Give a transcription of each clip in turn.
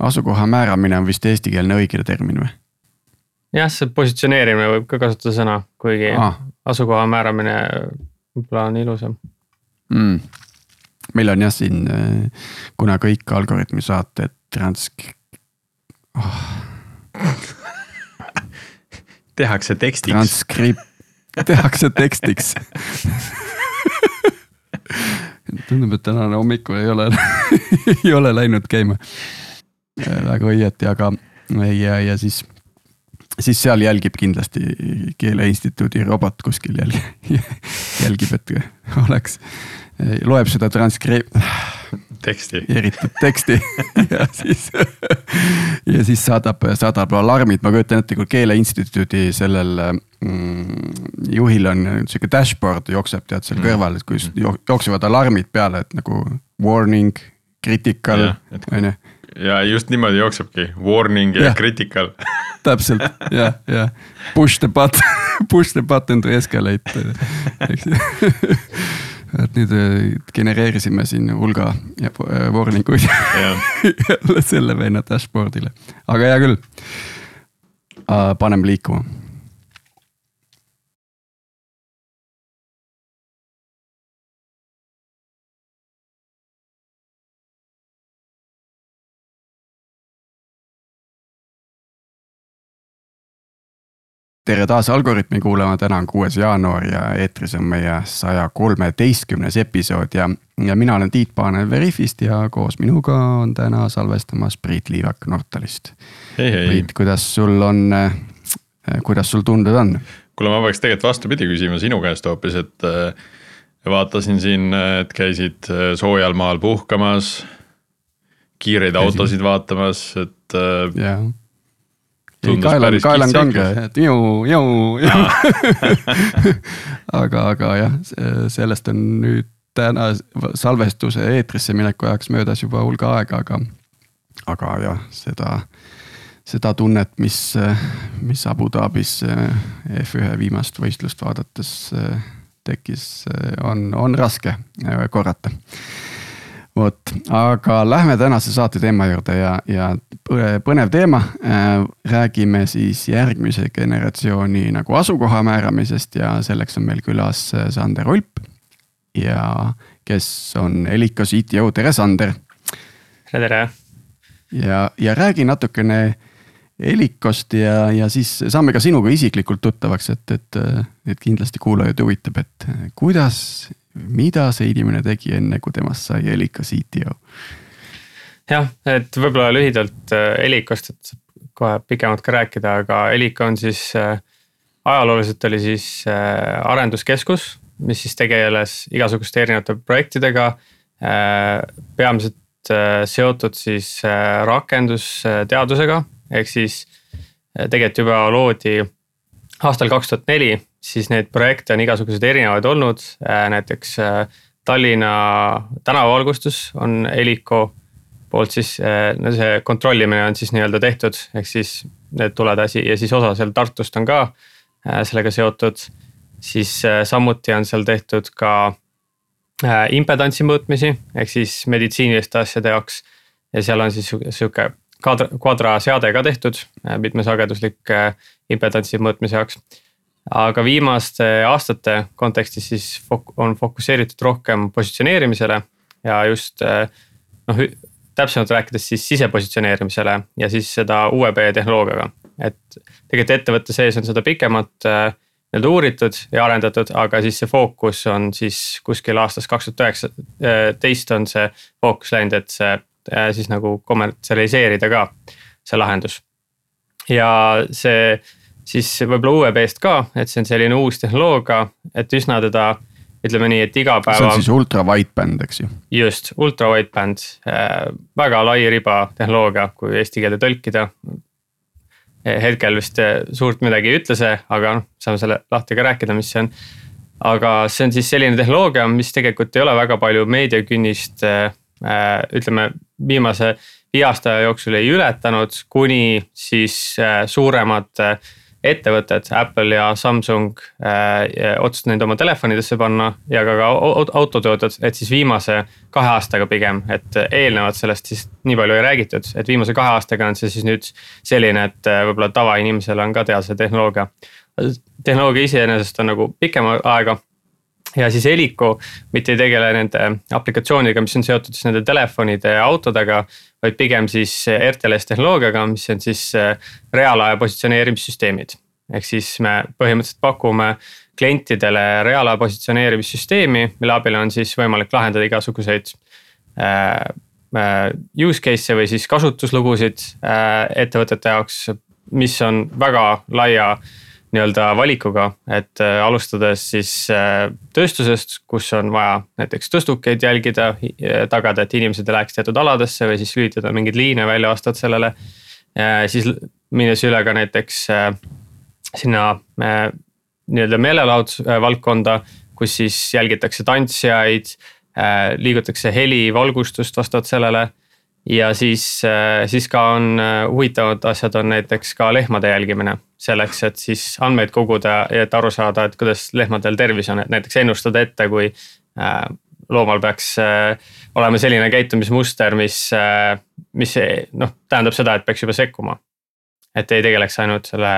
asukoha määramine on vist eestikeelne õige termin või? jah, see positsioneerimine võib ka kasutada sõna, kuigi ah. asukoha määramine võib-olla on ilusam mm.. meil on jah siin, kuna kõik algoritmi saated transk- oh. tehakse tekstiks. transkript, tehakse tekstiks tundub, et tänane hommikul ei ole ei ole läinud käima väga õieti, aga ja, ja siis, siis seal jälgib kindlasti Keele Instituudi robot kuskil jälgib, jälgib, et oleks, loeb seda transkri-. teksti. eritud teksti ja siis, ja siis saadab, saadab alarmid, ma kujutan ette, kui Keele Instituudi sellel mm, juhil on sihuke dashboard jookseb tead seal mm. kõrval, et kui jooksevad alarmid peale, et nagu warning, critical, on ju ja just niimoodi jooksebki, warning ja, ja critical. Täpselt jah, jah, push the button, push the button to escalate, eks ju et nüüd äh, genereerisime siin hulga äh, warning uid jälle selle venna dashboard'ile, aga hea küll. paneme liikuma tere taas Algorütmi kuulama, täna on kuues jaanuar ja eetris on meie saja kolmeteistkümnes episood ja, ja mina olen Tiit Paananen Veriffist ja koos minuga on täna salvestamas Priit Liivak Nortalist. Priit, kuidas sul on, kuidas sul tunded on? kuule, ma peaks tegelikult vastupidi küsima sinu käest hoopis, et äh, vaatasin siin, et käisid äh, soojal maal puhkamas. kiireid autosid vaatamas, et yeah kael on, kael on kange, et ju, ju, ju. aga, aga jah, sellest on nüüd täna salvestuse eetrisse mineku ajaks möödas juba hulga aega, aga, aga jah, seda, seda tunnet, mis, mis Abu Dhabis F1 viimast võistlust vaadates tekkis, on, on raske korrata vot, aga lähme tänase saate teema juurde ja, ja põnev teema. Äh, räägime siis järgmise generatsiooni nagu asukoha määramisest ja selleks on meil külas äh, Sander Ulp. ja kes on Elico CTO, tere Sander. tere, tere. ja, ja räägi natukene Elicost ja, ja siis saame ka sinuga isiklikult tuttavaks, et, et, et kindlasti kuulajaid huvitab, et kuidas mida see inimene tegi, enne kui temast sai Elika CTO? jah, et võib-olla lühidalt Elikast, äh, et saab kohe pikemalt ka rääkida, aga Elika on siis äh, ajalooliselt oli siis äh, arenduskeskus, mis siis tegeles igasuguste erinevate projektidega. peamiselt seotud siis rakendusteadusega, ehk siis tegelikult juba loodi aastal kaks tuhat neli siis neid projekte on igasuguseid erinevaid olnud, äh, näiteks äh, Tallinna tänavavalgustus on Helico poolt siis, äh, no see kontrollimine on siis nii-öelda tehtud, ehk siis need tuled asi ja siis osa seal Tartust on ka sellega seotud. siis samuti on seal tehtud ka impedantsi mõõtmisi ehk siis meditsiiniliste asjade jaoks. ja seal on siis sihuke kvadra, kvadraseade ka tehtud mitmesageduslik impedantsi mõõtmise jaoks aga viimaste aastate kontekstis siis fok-, on fokusseeritud rohkem positsioneerimisele ja just eh, noh, täpsemalt rääkides siis sisepositsioneerimisele ja siis seda UEB tehnoloogiaga. et tegelikult ettevõtte sees on seda pikemalt eh, nii-öelda uuritud ja arendatud, aga siis see fookus on siis kuskil aastast kaks tuhat üheksateist on see fookus läinud, et see eh, siis nagu kommertsialiseerida ka, see lahendus. ja see siis võib-olla UEB-st ka, et see on selline uus tehnoloogia, et üsna teda ütleme nii, et igapäeva. see on siis ultra wideband, eks ju. just, ultra wideband äh,, väga lai riba tehnoloogia, kui eesti keelde tõlkida. hetkel vist äh, suurt midagi ei ütle see, aga noh, saame selle lahti ka rääkida, mis see on. aga see on siis selline tehnoloogia, mis tegelikult ei ole väga palju meediakünnist äh, äh ütleme viimase viie aasta jooksul ei ületanud, kuni siis äh, suuremad äh, ettevõtted, Apple ja Samsung äh, otsustasid neid oma telefonidesse panna ja ka, ka autotootjad, et siis viimase kahe aastaga pigem, et eelnevalt sellest siis nii palju ei räägitud, et viimase kahe aastaga on see siis nüüd selline, et äh, võib-olla tavainimesele on ka teada see tehnoloogia. tehnoloogia iseenesest on nagu pikema aega ja siis Helico mitte ei tegele nende aplikatsioonidega, mis on seotud siis nende telefonide ja autodega, vaid pigem siis RTLS tehnoloogiaga, mis on siis äh, reaalaja positsioneerimissüsteemid. ehk siis me põhimõtteliselt pakume klientidele reaalaja positsioneerimissüsteemi, mille abil on siis võimalik lahendada igasuguseid äh, äh, use case'e või siis kasutuslugusid ettevõtete jaoks, mis on väga laia nii-öelda valikuga, et äh, alustades siis äh, tööstusest, kus on vaja näiteks tõstukeid jälgida, tagada, et inimesed ei läheks teatud aladesse või siis lülitada mingeid liine välja vastavalt sellele. siis minnes üle ka näiteks äh, sinna nii-öelda meelelahutusvaldkonda, kus siis jälgitakse tantsijaid, liigutakse heli, valgustust vastavalt sellele ja siis, äh, siis ka on äh, huvitavad asjad on näiteks ka lehmade jälgimine. Selleks, et siis andmeid koguda ja et aru saada, et kuidas lehmadel tervis on, et näiteks ennustada ette, kui äh, loomal peaks olema selline käitumismuster, mis, mis noh, tähendab seda, et peaks juba sekkuma. et ei tegeleks ainult selle,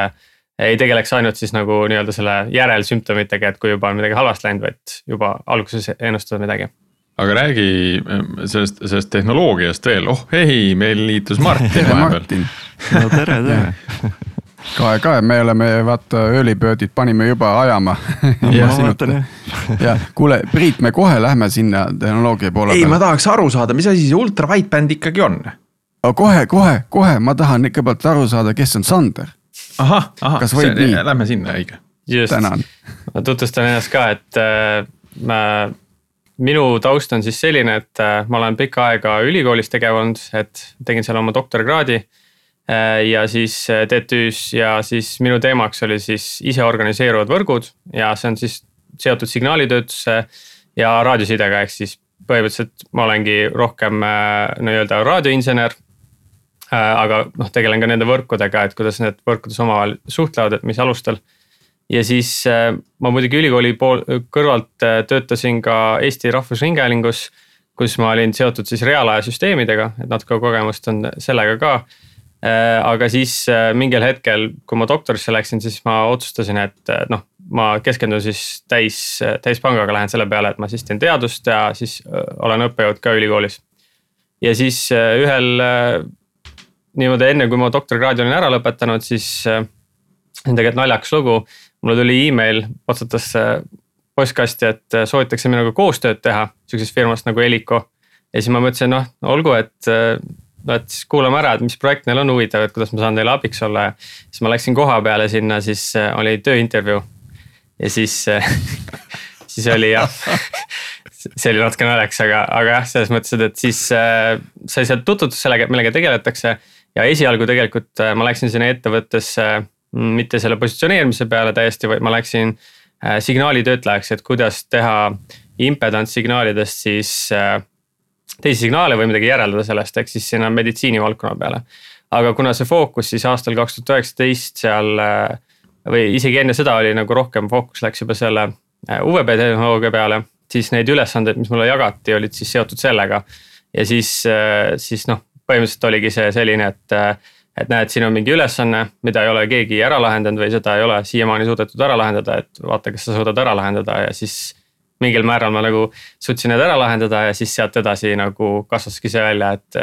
ei tegeleks ainult siis nagu nii-öelda selle järelsümptomitega, et kui juba on midagi halvasti läinud, vaid juba alguses ennustada midagi aga räägi ähm, sellest, sellest tehnoloogiast veel, oh ei, meil liitus Martin vahepeal. no tere, tere kae, kae, me oleme vaata early bird'id panime juba ajama ja kuule, Priit, me kohe lähme sinna tehnoloogia poole. ei, ma tahaks aru saada, mis asi see ultra wideband ikkagi on? kohe, kohe, kohe, ma tahan kõigepealt aru saada, kes on Sander. ahah, ahah, lähme sinna, õige. just, ma tutvustan ennast ka, et äh, ma minu taust on siis selline, et äh, ma olen pikka aega ülikoolis tegev olnud, et tegin seal oma doktorikraadi. Äh, ja siis äh, TTÜ-s ja siis minu teemaks oli siis iseorganiseeruvad võrgud ja see on siis seotud signaalitöötluse ja raadiosidega, ehk siis põhimõtteliselt ma olengi rohkem nii-öelda raadioinsener. aga noh, tegelen ka nende võrkudega, et kuidas need võrkudes omavahel suhtlevad, et mis alustel ja siis äh, ma muidugi ülikooli pool, kõrvalt äh, töötasin ka Eesti Rahvusringhäälingus, kus ma olin seotud siis reaalaja süsteemidega, et natuke kogemust on sellega ka. Äh, aga siis mingil hetkel, kui ma doktorisse läksin, siis ma otsustasin, et noh, ma keskendun siis täis, täispangaga lähen selle peale, et ma siis teen teadust ja siis olen õppejõud ka ülikoolis. ja siis ühel niimoodi enne, kui ma doktorikraadi olin ära lõpetanud, siis see on tegelikult naljakas lugu mulle tuli email, otsatas postkasti, et äh, soovitakse minuga koostööd teha sihukesest firmast nagu Helico. ja siis ma mõtlesin, noh olgu, et, äh, et siis kuulame ära, et mis projekt neil on huvitav, et kuidas ma saan teile abiks olla ja. siis ma läksin koha peale sinna, siis äh, oli tööintervjuu. ja siis siis oli jah see oli natuke naljakas, aga, aga jah, selles mõttes, et siis äh, sai sealt tutvutud sellega, millega tegeletakse. ja esialgu tegelikult äh, ma läksin sinna ettevõttesse äh, mitte selle positsioneerimise peale täiesti, vaid ma läksin äh, signaalitöötlejaks, et kuidas teha impedantsignaalidest siis äh, teisi signaale või midagi järeldada sellest, ehk siis sinna meditsiinivaldkonna peale. aga kuna see fookus siis aastal kaks tuhat üheksateist seal äh, või isegi enne seda oli nagu rohkem fookus läks juba selle UVB tehnoloogia peale, siis neid ülesandeid, mis mulle jagati, olid siis seotud sellega. ja siis, siis noh, põhimõtteliselt oligi see selline, et et näed, siin on mingi ülesanne, mida ei ole keegi ära lahendanud või seda ei ole siiamaani suudetud ära lahendada, et vaata, kas sa suudad ära lahendada ja siis. Mingil määral ma nagu suutsin need ära lahendada ja siis sealt edasi nagu kasvaski see välja, et,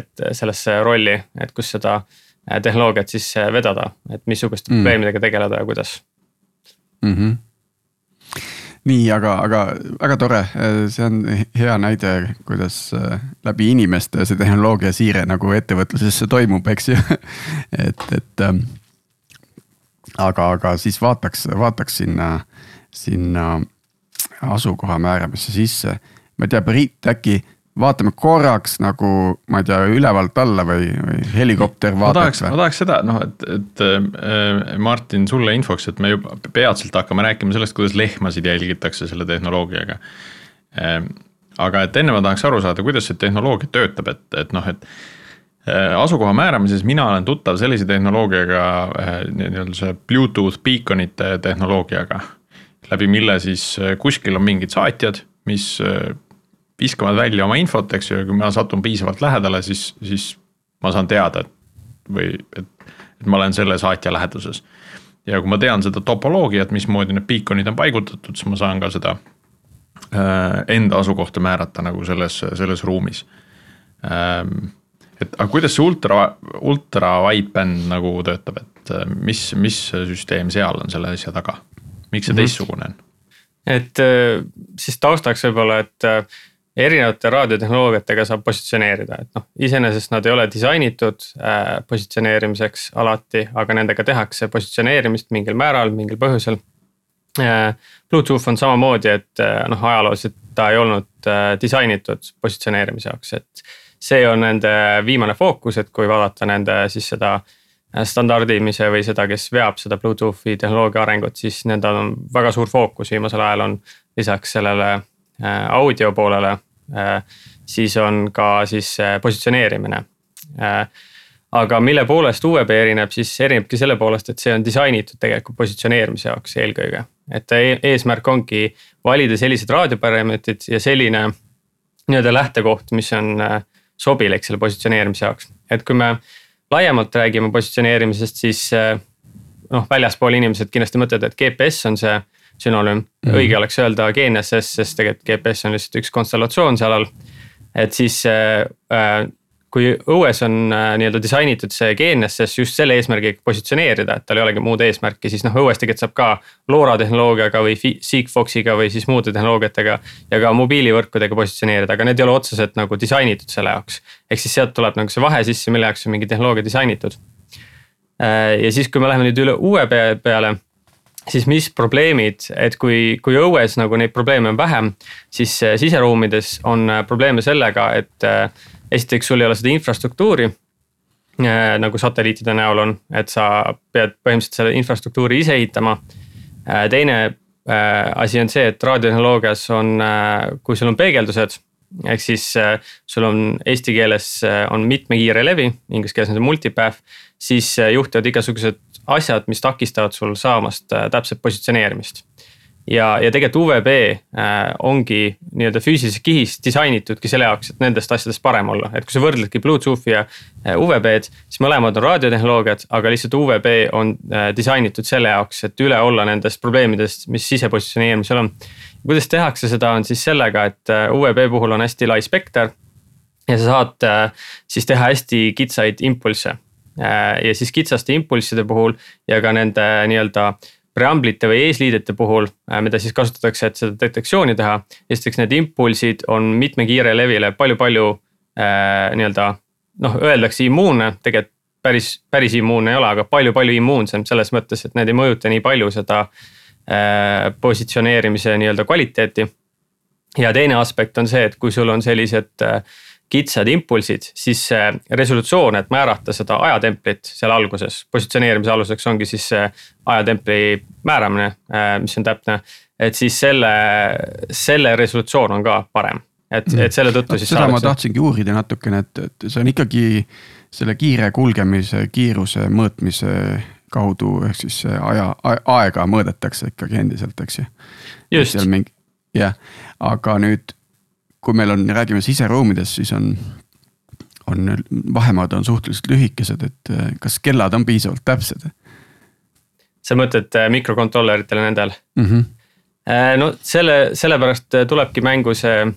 et sellesse rolli, et kus seda tehnoloogiat siis vedada, et missuguste mm. probleemidega tegeleda ja kuidas mm. -hmm nii, aga, aga väga tore, see on hea näide, kuidas äh, läbi inimeste see tehnoloogia siire nagu ettevõtlusesse toimub, eks ju. et, et ähm, aga, aga siis vaataks, vaataks sinna, sinna asukoha määramisse sisse. ma ei tea, Priit, äkki vaatame korraks nagu, ma ei tea, ülevalt alla või, või helikopter vaataks. ma tahaks, ma tahaks seda noh, et, et äh, Martin sulle infoks, et me juba peatselt hakkame rääkima sellest, kuidas lehmasid jälgitakse selle tehnoloogiaga äh,. aga et enne ma tahaks aru saada, kuidas see tehnoloogia töötab, et, et noh, et asukoha määramises mina olen tuttav sellise tehnoloogiaga, nii-öelda see Bluetooth beaconite tehnoloogiaga. Läbi mille siis kuskil on mingid saatjad, mis viskavad välja oma infot, eks ju, ja kui ma satun piisavalt lähedale, siis, siis ma saan teada, et või et, et ma olen selle saatja läheduses. ja kui ma tean seda topoloogiat, mismoodi need beacon'id on paigutatud, siis ma saan ka seda äh, enda asukohta määrata nagu selles, selles ruumis ähm,. et aga kuidas see ultra, ultra wideband nagu töötab, et äh, mis, mis süsteem seal on selle asja taga, miks see mm -hmm. teistsugune on? et äh, siis taustaks võib-olla, et äh, erinevate raadiotehnoloogiatega saab positsioneerida, et noh, iseenesest nad ei ole disainitud äh, positsioneerimiseks alati, aga nendega tehakse positsioneerimist mingil määral, mingil põhjusel. Bluetooth on samamoodi, et noh, ajalooliselt ta ei olnud disainitud positsioneerimise jaoks, et see on nende viimane fookus, et kui vaadata nende siis seda standardimise või seda, kes veab seda Bluetoothi tehnoloogia arengut, siis nendel on väga suur fookus viimasel ajal on lisaks sellele Äh, audio poolele, äh, siis on ka siis äh, positsioneerimine. aga mille poolest UVB erineb, siis erinebki selle poolest, et see on disainitud tegelikult positsioneerimise jaoks eelkõige. et e-, eesmärk ongi valida sellised raadioparameetrid ja selline nii-öelda lähtekoht, mis on sobilik selle positsioneerimise jaoks, et kui me laiemalt räägime positsioneerimisest, siis noh, väljaspool inimesed kindlasti mõtlevad, et GPS on see sünonüüm mm. -hmm. õige oleks öelda GNSS, sest tegelikult GPS on lihtsalt üks konstellatsioon seal all. et siis äh, äh, kui õues on äh, nii-öelda disainitud see GNSS just selle eesmärgiga positsioneerida, et tal ei olegi muud eesmärki, siis noh, õues tegelikult saab ka LoRa tehnoloogiaga või Sigfoxiga või siis muude tehnoloogiatega. ja ka mobiilivõrkudega positsioneerida, aga need ei ole otseselt nagu disainitud selle jaoks. ehk siis sealt tuleb nagu see vahe sisse, mille jaoks on mingi tehnoloogia disainitud. Äh, ja siis, kui me läheme nüüd üle uue peale siis mis probleemid, et kui, kui õues nagu neid probleeme on vähem, siis äh, siseruumides on probleeme sellega, et esiteks sul ei ole seda infrastruktuuri. nagu satelliitide näol on, et sa pead põhimõtteliselt selle infrastruktuuri ise ehitama. teine asi on see, et raadiotehnoloogias on, kui sul on peegeldused ehk siis sul on eesti keeles on mitmekiire levi, inglise keeles on see multipath, siis juhtuvad igasugused asjad, mis takistavad sul saamast äh, täpset positsioneerimist. Ja, ja tegelikult UVB äh, ongi nii-öelda füüsilises kihis disainitudki selle jaoks, et nendest asjadest parem olla, et kui sa võrdledki Bluetoothi ja äh, UVB-d, siis mõlemad on raadiotehnoloogiad, aga lihtsalt UVB on disainitud selle jaoks, et üle olla nendest probleemidest, mis sisepositsioneerimisel on. kuidas tehakse seda, on siis sellega, et UVB puhul on hästi lai spekter ja sa saad siis teha hästi kitsaid impulsse Äh, ja siis kitsaste impulsside puhul ja ka nende nii-öelda preamblite või eesliidete puhul, äh, mida siis kasutatakse, et seda detektsiooni teha. esiteks need impulsid on mitmekiire levile palju-palju äh, nii-öelda noh, öeldakse immuunne, tegelikult päris, päris immuunne ei ole, aga palju-palju immuunsem selles mõttes, et need ei mõjuta nii palju seda äh, positsioneerimise nii-öelda kvaliteeti. ja teine aspekt on see, et kui sul on sellised äh, kitsad impulsid, siis see resolutsioon, et määrata seda ajatemplit seal alguses, positsioneerimise aluseks ongi siis see ajatempli määramine, äh, mis on täpne. et siis selle, selle resolutsioon on ka parem, et, mm. et selle tõttu siis. seda ma tahtsingi uurida natukene, et, et see on ikkagi selle kiire kulgemise, kiiruse mõõtmise kaudu, ehk siis aja, aega mõõdetakse ikkagi endiselt, eks ju. just. jah, aga nüüd kui meil on, räägime siseruumides, siis on, on vahemaad on suhteliselt lühikesed, et eh, kas kellad on piisavalt täpsed? sa mõtled eh, mikrokontrolleritele nendel mm? -hmm. no selle, sellepärast tulebki mängu see,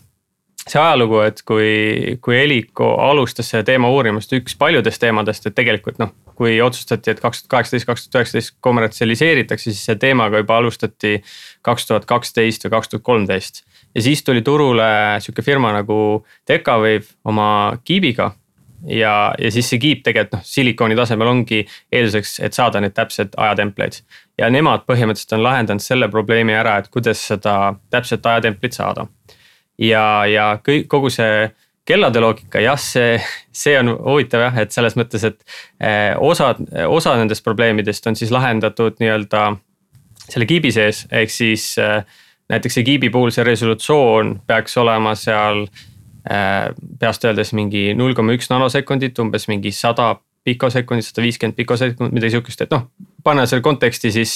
see ajalugu, et kui, kui Eliko alustas selle teema uurimust, üks paljudest teemadest, et tegelikult noh, kui otsustati, et kaks tuhat kaheksateist, kaks tuhat üheksateist kommertsialiseeritakse, siis see teemaga juba alustati kaks tuhat kaksteist või kaks tuhat kolmteist ja siis tuli turule sihuke firma nagu Decawave oma kiibiga. ja, ja siis see kiip tegelikult noh, silikooni tasemel ongi eelduseks, et saada neid täpsed ajatempleid. ja nemad põhimõtteliselt on lahendanud selle probleemi ära, et kuidas seda täpset ajatemplit saada. ja, ja kõik, kogu see kellade loogika, jah, see, see on huvitav jah, et selles mõttes, et eh, osad, osa nendest probleemidest on siis lahendatud nii-öelda selle kiibi sees, ehk siis äh, näiteks Egiibi puhul see resolutsioon peaks olema seal peast öeldes mingi null koma üks nanosekundit, umbes mingi sada pikosekundit, sada viiskümmend pikosekundit, midagi sihukest, et noh. panna selle konteksti, siis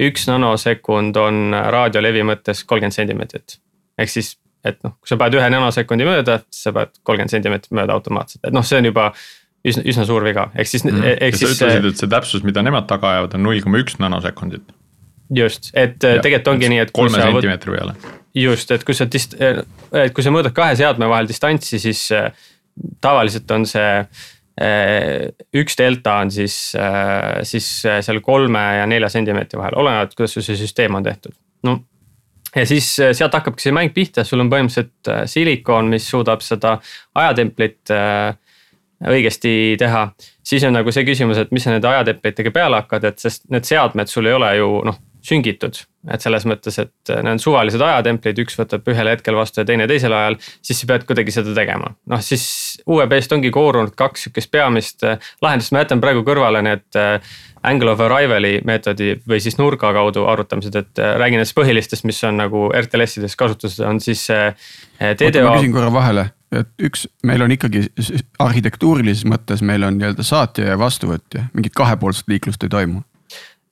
üks nanosekund on raadiolevi mõttes kolmkümmend sentimeetrit. ehk siis, et noh, kui sa paned ühe nanosekundi mööda, siis sa paned kolmkümmend sentimeetrit mööda automaatselt, et noh, see on juba üsna, üsna suur viga, ehk siis mm, -hmm. ehk siis. sa ütlesid, et see täpsus, mida nemad taga ajavad, on null koma üks nanosekundit. Just, et ja, tegelikult ongi nii, et. kolme sentimeetri peale. just, et kui sa dist-, et kui sa mõõdad kahe seadme vahel distantsi, siis äh, tavaliselt on see äh, üks delta on siis, äh, siis seal kolme ja nelja sentimeetri vahel, olenevalt, kuidas sul see süsteem on tehtud. no ja siis sealt hakkabki see mäng pihta, sul on põhimõtteliselt silikoon, mis suudab seda ajatemplit äh, õigesti teha. siis on nagu see küsimus, et mis sa nende ajatemplitega peale hakkad, et sest need seadmed sul ei ole ju noh süngitud. et selles mõttes, et need on suvalised ajatemplid, üks võtab ühel hetkel vastu ja teine teisel ajal, siis sa pead kuidagi seda tegema. noh, siis UEB-st ongi koorunud kaks sihukest peamist äh, lahendust, ma jätan praegu kõrvale need äh, angle of arrival'i meetodi või siis nurga kaudu arvutamised, et äh, räägin nendest põhilistest, mis on nagu RTLS-ides kasutuses, on siis TDO. ma küsin korra vahele et üks, meil on ikkagi arhitektuurilises mõttes, meil on nii-öelda saatja ja vastuvõtja, mingit kahepoolset liiklust ei toimu.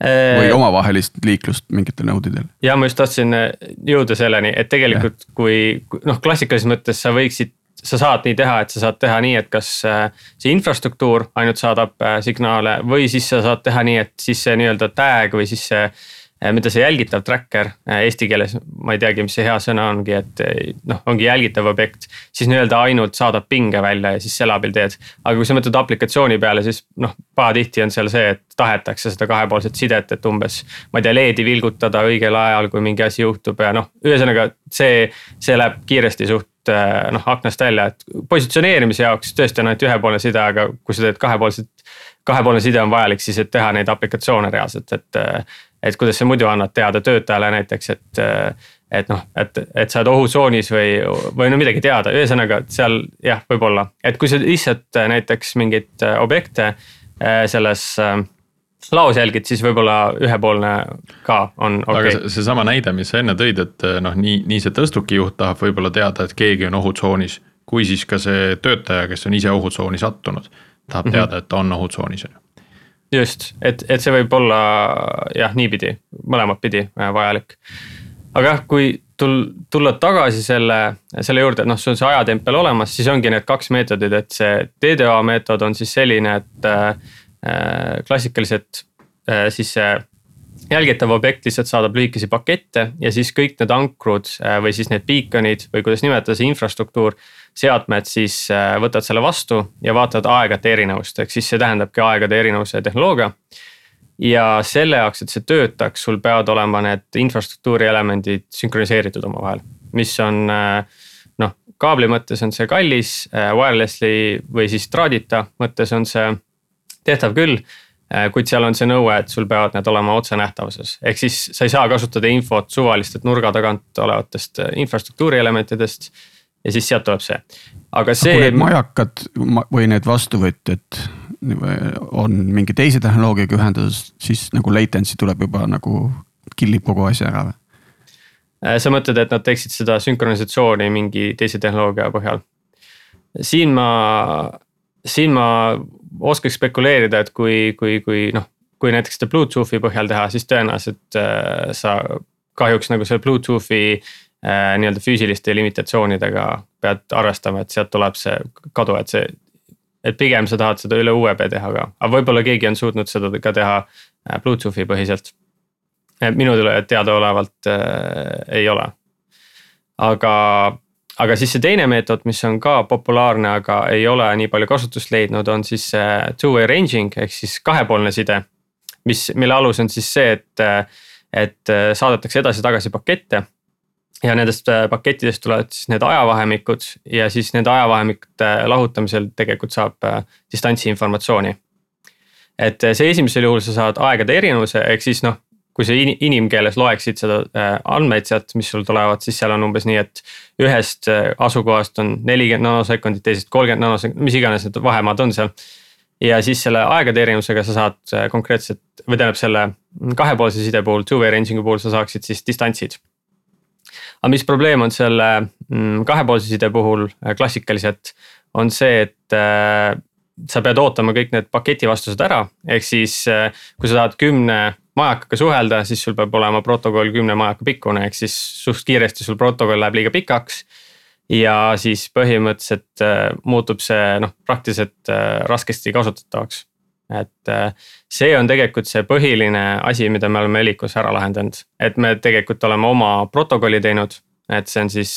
Või omavahelist liiklust mingitel nõudidel. ja ma just tahtsin äh, jõuda selleni, et tegelikult ja. kui noh, klassikalises mõttes sa võiksid sa saad nii teha, et sa saad teha nii, et kas äh, see infrastruktuur ainult saadab äh, signaale või siis sa saad teha nii, et siis see nii-öelda tag või siis see Äh, mida see jälgitav tracker äh, eesti keeles, ma ei teagi, mis see hea sõna ongi, et äh, noh, ongi jälgitav objekt. siis nii-öelda ainult saadab pinge välja ja siis selle abil teed. aga kui sa mõtled aplikatsiooni peale, siis noh, pahatihti on seal see, et tahetakse seda kahepoolset sidet, et umbes. ma ei tea, LED-i vilgutada õigel ajal, kui mingi asi juhtub ja noh, ühesõnaga see, see läheb kiiresti suht noh aknast välja, et positsioneerimise jaoks tõesti on ainult ühepoolne side, aga kui sa teed kahepoolset kahepoolne side on vajalik siis, et teha neid aplikatsioone reaalselt, et et kuidas sa muidu annad teada töötajale näiteks, et. et noh, et, et sa oled ohutsoonis või, või no midagi teada, ühesõnaga seal jah, võib-olla, et kui sa lihtsalt näiteks mingeid objekte äh, selles äh, laos jälgid, siis võib-olla ühepoolne ka on okei okay.. aga seesama näide, mis sa enne tõid, et noh, nii, nii see tõstukijuht tahab võib-olla teada, et keegi on ohutsoonis. kui siis ka see töötaja, kes on ise ohutsooni sattunud, tahab -hmm. teada, et ta on ohutsoonis on ju just, et, et see võib olla jah, niipidi, mõlemat pidi äh, vajalik. aga jah, kui tul-, tulla tagasi selle, selle juurde, et noh, sul on see ajatempel olemas, siis ongi need kaks meetodit, et see TDA meetod on siis selline, et äh, äh, klassikaliselt äh, siis see jälgitav objekt lihtsalt saadab lühikesi pakette ja siis kõik need ankrud äh, või siis need beacon'id või kuidas nimetada, see infrastruktuur seadmed siis äh, võtavad selle vastu ja vaatavad aegade erinevust, ehk siis see tähendabki aegade erinevuse tehnoloogia. ja selle jaoks, et see töötaks, sul peavad olema need infrastruktuuri elemendid sünkroniseeritud omavahel, mis on äh, noh, kaabli mõttes on see kallis, wirelessly või siis traadita mõttes on see tehtav küll kuid seal on see nõue, et sul peavad need olema otsenähtavuses, ehk siis sa ei saa kasutada infot suvalistelt nurga tagant olevatest infrastruktuuri elementidest ja siis sealt tuleb see, aga see. need majakad või need vastuvõtjad on mingi teise tehnoloogiaga ühendatud, siis nagu latency tuleb juba nagu killib kogu asja ära või? Äh, sa mõtled, et nad teeksid seda sünkronisatsiooni mingi teise tehnoloogia põhjal? siin ma, siin ma oskaks spekuleerida, et kui, kui, kui noh, kui näiteks seda Bluetoothi põhjal teha, siis tõenäoliselt äh, sa kahjuks nagu selle Bluetoothi äh, nii-öelda füüsiliste limitatsioonidega pead arvestama, et sealt tuleb see kadu, et see. et pigem sa tahad seda üle UEB teha ka, aga võib-olla keegi on suutnud seda ka teha äh, Bluetoothi põhiselt. minule teadaolevalt äh, ei ole. aga, aga siis see teine meetod, mis on ka populaarne, aga ei ole nii palju kasutust leidnud, on siis two-way ranging ehk siis kahepoolne side. mis, mille alus on siis see, et, et saadetakse edasi-tagasi pakette ja nendest äh, pakettidest tulevad siis need ajavahemikud ja siis nende ajavahemikute lahutamisel tegelikult saab äh, distantsi informatsiooni. et äh, see esimesel juhul sa saad aegade erinevuse, ehk siis noh, kui sa inimkeeles loeksid seda andmeid sealt, mis sul tulevad, siis seal on umbes nii, et ühest asukohast on nelikümmend nanosekundit, teisest kolmkümmend nanosekundit, mis iganes need vahemaad on seal. ja siis selle aegade erinevusega sa saad konkreetselt või tähendab selle kahepoolse side puhul, two-way ranging'u puhul sa saaksid siis distantsid aga mis probleem on selle mm, kahepoolse side puhul äh, klassikaliselt, on see, et äh, sa pead ootama kõik need paketi vastused ära, ehk siis äh, kui sa tahad kümne majakaga suhelda, siis sul peab olema protokoll kümne majaka pikkune, ehk siis suht kiiresti sul protokoll läheb liiga pikaks. ja siis põhimõtteliselt äh, muutub see noh, praktiliselt äh, raskesti kasutatavaks. et äh, see on tegelikult see põhiline asi, mida me oleme Helicos ära lahendanud, et me tegelikult oleme oma protokolli teinud, et see on siis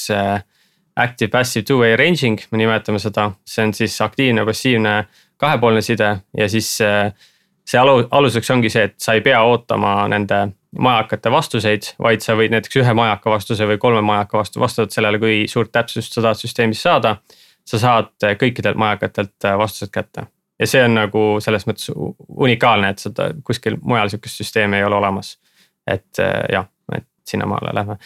active passive two-way ranging, me nimetame seda, see on siis aktiivne, passiivne kahepoolne side ja siis see alu, aluseks ongi see, et sa ei pea ootama nende majakate vastuseid, vaid sa võid näiteks ühe majaka vastuse või kolme majaka vastu, vastavalt sellele, kui suurt täpsust sa tahad süsteemis saada. sa saad kõikidelt majakatelt vastused kätte ja see on nagu selles mõttes unikaalne, et seda kuskil mujal sihukest süsteemi ei ole olemas. et jah, et sinnamaale lähme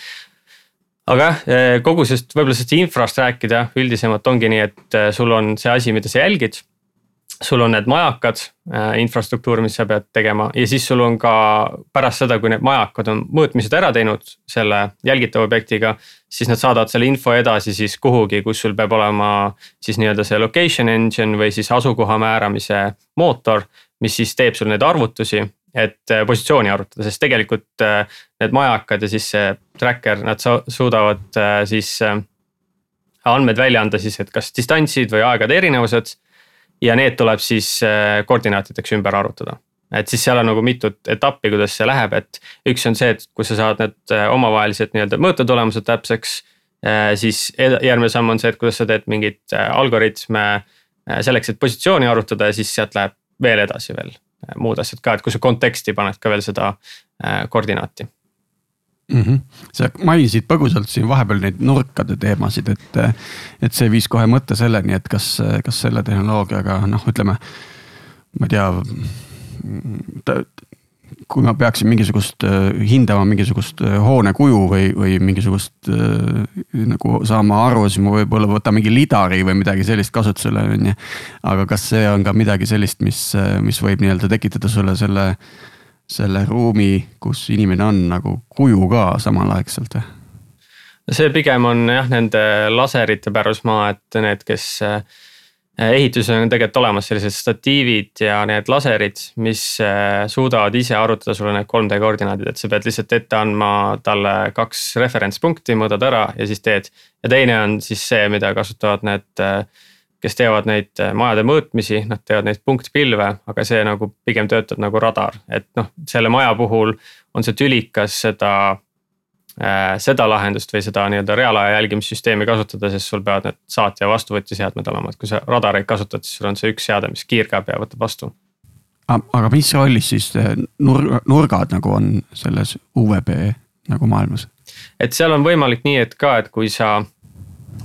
aga jah, kogu sellest võib-olla sellest infrast rääkida üldisemalt ongi nii, et sul on see asi, mida sa jälgid sul on need majakad äh,, infrastruktuur, mis sa pead tegema ja siis sul on ka pärast seda, kui need majakad on mõõtmised ära teinud selle jälgitava objektiga. siis nad saadavad selle info edasi siis kuhugi, kus sul peab olema siis nii-öelda see location engine või siis asukoha määramise mootor. mis siis teeb sul neid arvutusi, et äh, positsiooni arvutada, sest tegelikult äh, need majakad ja siis see tracker, nad suudavad äh, siis andmed välja anda siis, et kas distantsid või aegade erinevused ja need tuleb siis koordinaatideks ümber arvutada. et siis seal on nagu mitut etappi, kuidas see läheb, et üks on see, et kui sa saad need omavahelised nii-öelda mõõtetulemused täpseks. Siis järgmine samm on see, et kuidas sa teed mingeid algoritme selleks, et positsiooni arvutada ja siis sealt läheb veel edasi veel muud asjad ka, et kui sa konteksti paned ka veel seda koordinaati mm. -hmm. sa mainisid põgusalt siin vahepeal neid nurkade teemasid, et, et see viis kohe mõtte selleni, et kas, kas selle tehnoloogiaga noh, ütleme. ma ei tea. Kui ma peaksin mingisugust hindama mingisugust hoone kuju või, või mingisugust nagu saama aru, siis ma võib-olla võtan mingi lidari või midagi sellist kasutusele, on ju. aga kas see on ka midagi sellist, mis, mis võib nii-öelda tekitada sulle selle selle ruumi, kus inimene on nagu kuju ka samalaegselt või? see pigem on jah, nende laserite pärusmaa, et need, kes eh, ehituses on tegelikult olemas sellised statiivid ja need laserid, mis eh, suudavad ise arvutada sulle need 3D koordinaadid, et sa pead lihtsalt ette andma talle kaks referentspunkti, mõõdad ära ja siis teed. ja teine on siis see, mida kasutavad need äh, kes teevad neid äh, majade mõõtmisi, nad teevad neid punktpilve, aga see nagu pigem töötab nagu radar, et noh, selle maja puhul on see tülikas seda äh,. Seda lahendust või seda nii-öelda reaalaja jälgimissüsteemi kasutada, sest sul peavad need saatja ja vastuvõtja seadmed olema, et kui sa radareid kasutad, siis sul on see üks seade, mis kiirgab ja võtab vastu. aga mis rollis siis nur-, nurgad nagu on selles UVB nagu maailmas? et seal on võimalik nii, et ka, et kui sa,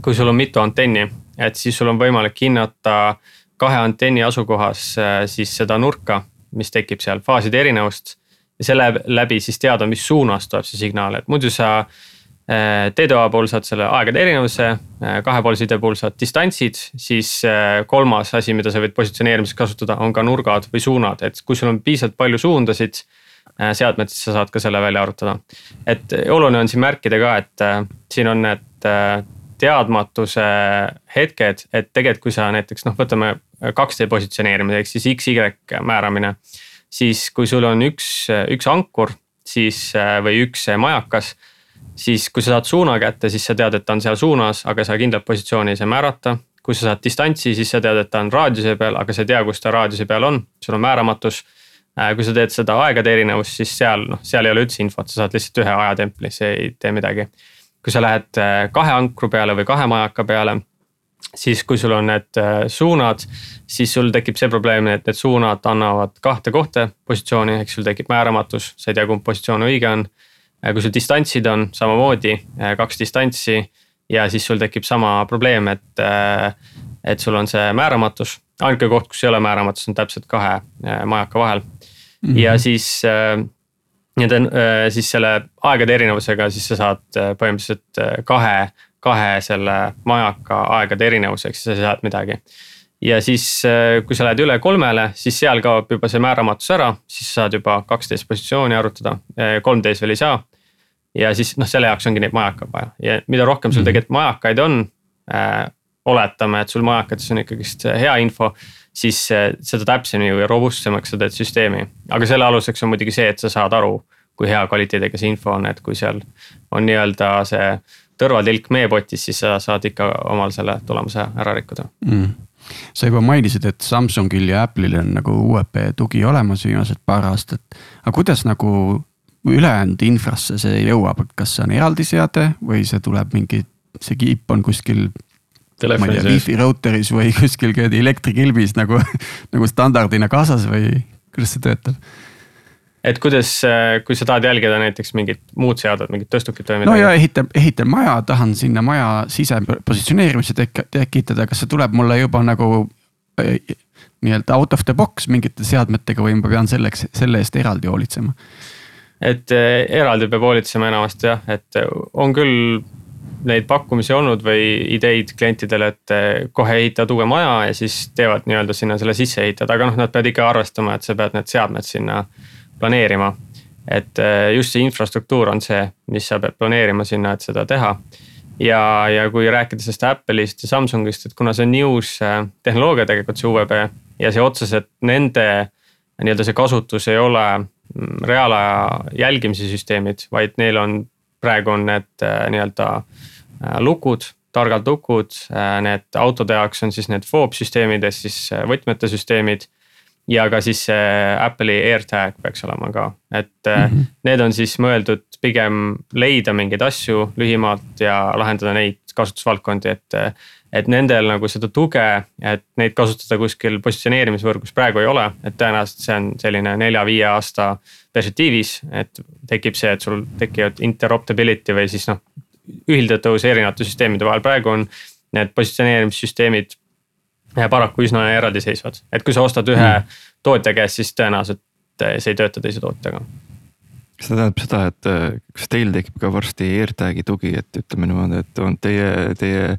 kui sul on mitu antenni et siis sul on võimalik hinnata kahe antenni asukohas äh, siis seda nurka, mis tekib seal, faaside erinevust. Ja selle läbi siis teada, mis suunas tuleb see signaal, et muidu sa äh, TDA puhul saad selle aegade erinevuse, äh, kahepoolse side puhul saad distantsid, siis kolmas asi, mida sa võid positsioneerimiseks kasutada, on ka nurgad või suunad, et kui sul on piisavalt palju suundasid seadmed, siis sa saad ka selle välja arvutada. et oluline on siin märkida ka, et siin on need teadmatuse hetked, et tegelikult, kui sa näiteks noh, võtame 2D positsioneerimine ehk siis X-Y määramine. Siis kui sul on üks, üks ankur, siis või üks majakas. siis kui sa saad suuna kätte, siis sa tead, et ta on seal suunas, aga sa kindlat positsiooni ei saa määrata. kui sa saad distantsi, siis sa tead, et ta on raadiuse peal, aga sa ei tea, kus ta raadiuse peal on, sul on määramatus kui sa teed seda aegade erinevust, siis seal noh, seal ei ole üldse infot, sa saad lihtsalt ühe ajatempli, see ei tee midagi kui sa lähed äh, kahe ankru peale või kahe majaka peale, siis kui sul on need äh, suunad, siis sul tekib see probleem, et need suunad annavad kahte kohta positsiooni, ehk sul tekib määramatus, sa ei tea, kumb positsioon õige on. Äh, kui sul distantsid on samamoodi kaks distantsi ja siis sul tekib sama probleem, et, et sul on see määramatus. ainuke koht, kus ei ole määramatus, on täpselt kahe majaka vahel mm -hmm. ja siis nii-öelda äh, siis selle aegade erinevusega, siis sa saad äh, põhimõtteliselt äh, kahe, kahe selle majaka aegade erinevuseks, sa saad midagi. ja siis, kui sa lähed üle kolmele, siis seal kaob juba see määramatus ära, siis saad juba kaksteist positsiooni arvutada, 3D-s veel ei saa. ja siis noh, selle jaoks ongi neid majakaid vaja ja mida rohkem sul tegelikult majakaid on äh,. oletame, et sul majakates on ikkagist hea info, siis äh, seda täpsemini või robustsemaks sa teed süsteemi. aga selle aluseks on muidugi see, et sa saad aru, kui hea kvaliteediga see info on, et kui seal on nii-öelda see tõrvatilk meepotis, siis sa saad ikka omal selle tulemuse ära rikkuda mm sa juba mainisid, et Samsungil ja Apple'il on nagu UEP tugi olemas viimased paar aastat. aga kuidas nagu ülejäänud infrasse see jõuab, kas see on eraldi seade või see tuleb mingi, see kiip on kuskil. ma ei tea, wifi router'is või kuskil elektrikilbis nagu, nagu standardina kaasas või kuidas see töötab? Et kuidas, äh, kui sa tahad jälgida näiteks mingit muud seadet, mingit tõstukit või midagi. no ja ehitan, ehitan maja, tahan sinna maja sisepositsioneerimise tek-, tekitada, kas see tuleb mulle juba nagu äh, nii-öelda out of the box mingite seadmetega või ma pean selleks, selle eest eraldi hoolitsema? et äh, eraldi peab hoolitsema enamasti jah, et on küll neid pakkumisi olnud või ideid klientidele, et kohe ehitavad uue maja ja siis teevad nii-öelda sinna selle sisse ehitada, aga noh, nad peavad ikka arvestama, et sa pead need seadmed sinna planeerima. et äh, just see infrastruktuur on see, mis sa pead planeerima sinna, et seda teha. ja, ja kui rääkida sellest Apple'ist ja Samsungist, et kuna see on nii uus äh, tehnoloogia tegelikult see UVB ja see otseselt nende nii-öelda see kasutus ei ole mm, reaalaja jälgimise süsteemid, vaid neil on, praegu on need äh, nii-öelda lukud targad lukud, need autode jaoks on siis need FOB süsteemid ehk siis võtmete süsteemid ja ka siis see Apple'i AirTag peaks olema ka, et mm -hmm. need on siis mõeldud pigem leida mingeid asju lühimaalt ja lahendada neid kasutusvaldkondi, et. et nendel nagu seda tuge, et neid kasutada kuskil positsioneerimisvõrgus praegu ei ole, et tõenäoliselt see on selline nelja-viie aasta perspektiivis, et tekib see, et sul tekivad interoperability või siis noh. ühildatavus erinevate süsteemide vahel, praegu on need positsioneerimissüsteemid paraku üsna eraldiseisvad, et kui sa ostad ühe mm. tootja käest, siis tõenäoliselt eh, see ei tööta teise tootjaga. kas see tähendab seda, et eh, kas teil tekib ka varsti AirTag'i tugi, et ütleme niimoodi, et on teie, teie.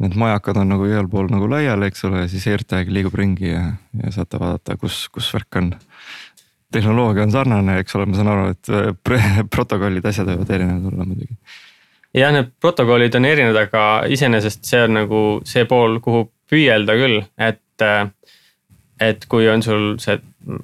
Need majakad on nagu igal pool nagu laiali, eks ole, siis AirTag liigub ringi ja, ja saate vaadata, kus, kus värk on tehnoloogia on sarnane, eks ole, ma saan aru, et eh, protokollid, asjad võivad erinevad olla muidugi jah, need protokollid on erinevad, aga iseenesest see on nagu see pool, kuhu püüelda küll, et. et kui on sul see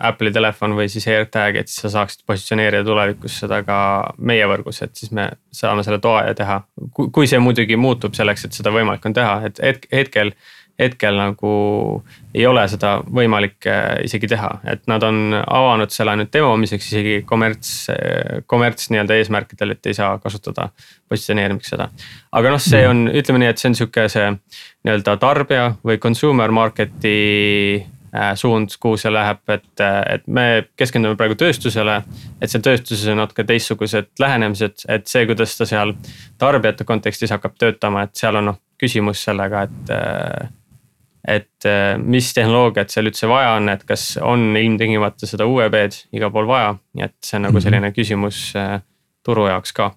Apple'i telefon või siis AirTag, et siis sa saaksid positsioneerida tulevikus seda ka meie võrgus, et siis me saame selle ja teha. kui see muidugi muutub selleks, et seda võimalik on teha, et hetk, hetkel hetkel nagu ei ole seda võimalik äh, isegi teha, et nad on avanud selle ainult demomiseks isegi kommerts, äh, kommerts nii-öelda eesmärkidel, et ei saa kasutada positsioneerimiseks seda. aga noh, see on, ütleme nii, et see on sihuke see nii-öelda tarbija või consumer market'i äh, suund, kuhu see läheb, et, et me keskendume praegu tööstusele. et seal tööstuses on natuke teistsugused lähenemised, et see, kuidas ta seal tarbijate kontekstis hakkab töötama, et seal on noh küsimus sellega, et et äh, mis tehnoloogiat seal üldse vaja on, et kas on ilmtingimata seda UEB-d igal pool vaja, nii et see on nagu mhm. selline küsimus äh, turu jaoks ka.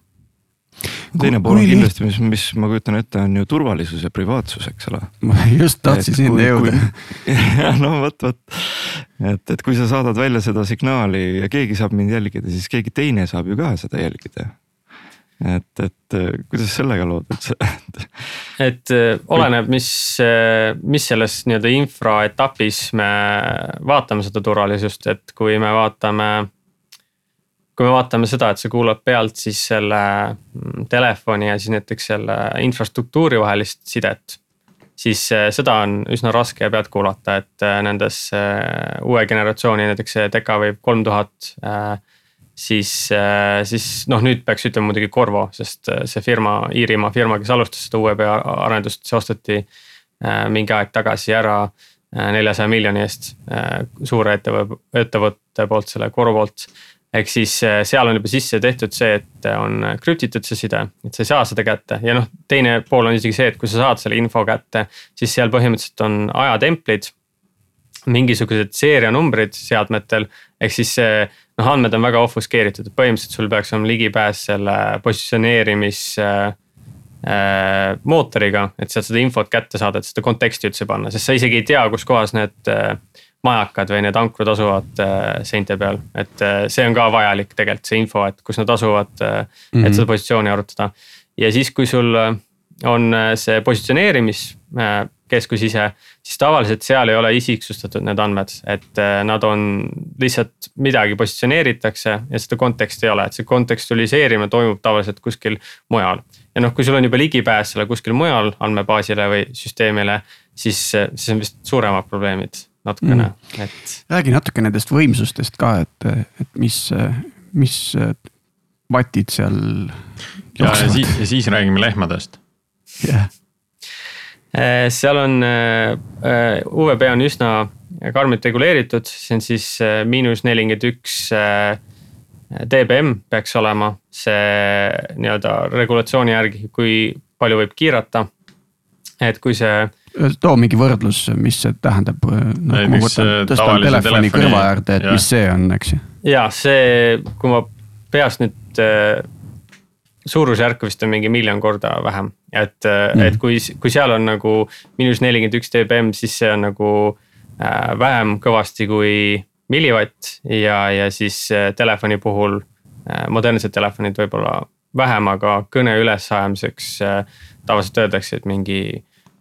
teine pool on kindlasti, mis, mis ma kujutan ette, on ju turvalisus ja privaatsus, eks ole. ma just tahtsin sinna jõuda. no vot, vot, et, et kui sa saadad välja seda signaali ja keegi saab mind jälgida, siis keegi teine saab ju ka seda jälgida et, et kuidas sellega lood üldse et äh, oleneb, mis, äh, mis selles nii-öelda infraetapis me vaatame seda turvalisust, et kui me vaatame. kui me vaatame seda, et see kuulab pealt siis selle mm, telefoni ja siis näiteks selle infrastruktuuri vahelist sidet. siis äh, seda on üsna raske pealt kuulata, et nendes uue generatsiooni näiteks see Decawave kolm tuhat äh, siis noh, nüüd peaks ütlema muidugi Corvo, sest äh, see firma, Iirimaa firma, kes alustas seda UEB arendust, see osteti äh, mingi aeg tagasi ära neljasaja miljoni eest suure ettevõtte, ettevõtte poolt, selle Corvolt. ehk siis seal on juba sisse tehtud see, et on krüptitud see side, et sa ei saa seda kätte ja noh, teine pool on isegi see, et kui sa saad selle info kätte, siis seal põhimõtteliselt on ajatemplid mingisugused seerianumbrid seadmetel, ehk siis see noh, andmed on väga ofuskeeritud, et põhimõtteliselt sul peaks olema ligipääs selle positsioneerimis äh, äh, mootoriga, et sealt seda infot kätte saada, et seda konteksti üldse panna, sest sa isegi ei tea, kus kohas need äh, majakad või need ankrud asuvad äh, seinte peal, et äh, see on ka vajalik tegelikult see info, et kus nad asuvad äh, mm, -hmm. et seda positsiooni arutada. ja siis, kui sul äh, on äh, positsioneerimiskeskus ise, siis tavaliselt seal ei ole isiksustatud need andmed, et äh, nad on lihtsalt midagi positsioneeritakse ja seda konteksti ei ole, et see kontekstualiseerimine toimub tavaliselt kuskil mujal. ja noh, kui sul on juba ligipääs selle kuskil mujal andmebaasile või süsteemile, siis, siis on vist suuremad probleemid natukene mm., et. räägi natuke nendest võimsustest ka, et, et mis, mis vatid seal. ja, siis, siis räägime lehmadest jah yeah.. Seal on, äh, UVB on üsna karmilt reguleeritud, see on siis miinus nelikümmend üks dBm peaks olema see nii-öelda regulatsiooni järgi, kui palju võib kiirata. et kui see. too mingi võrdlus, mis see tähendab, võtan, tõstan telefoni, telefoni kõrva äärde, et ja. mis see on, eks ju. ja see, kui ma peast nüüd suurusjärk vist on mingi miljon korda vähem, et mm., et kui, kui seal on nagu miinus nelikümmend üks dBm, siis see on nagu äh, vähem kõvasti kui millivatt ja, ja siis äh, telefoni puhul äh,, modernsed telefonid võib-olla vähem, aga kõne ülesajamiseks äh, tavaliselt öeldakse, et mingi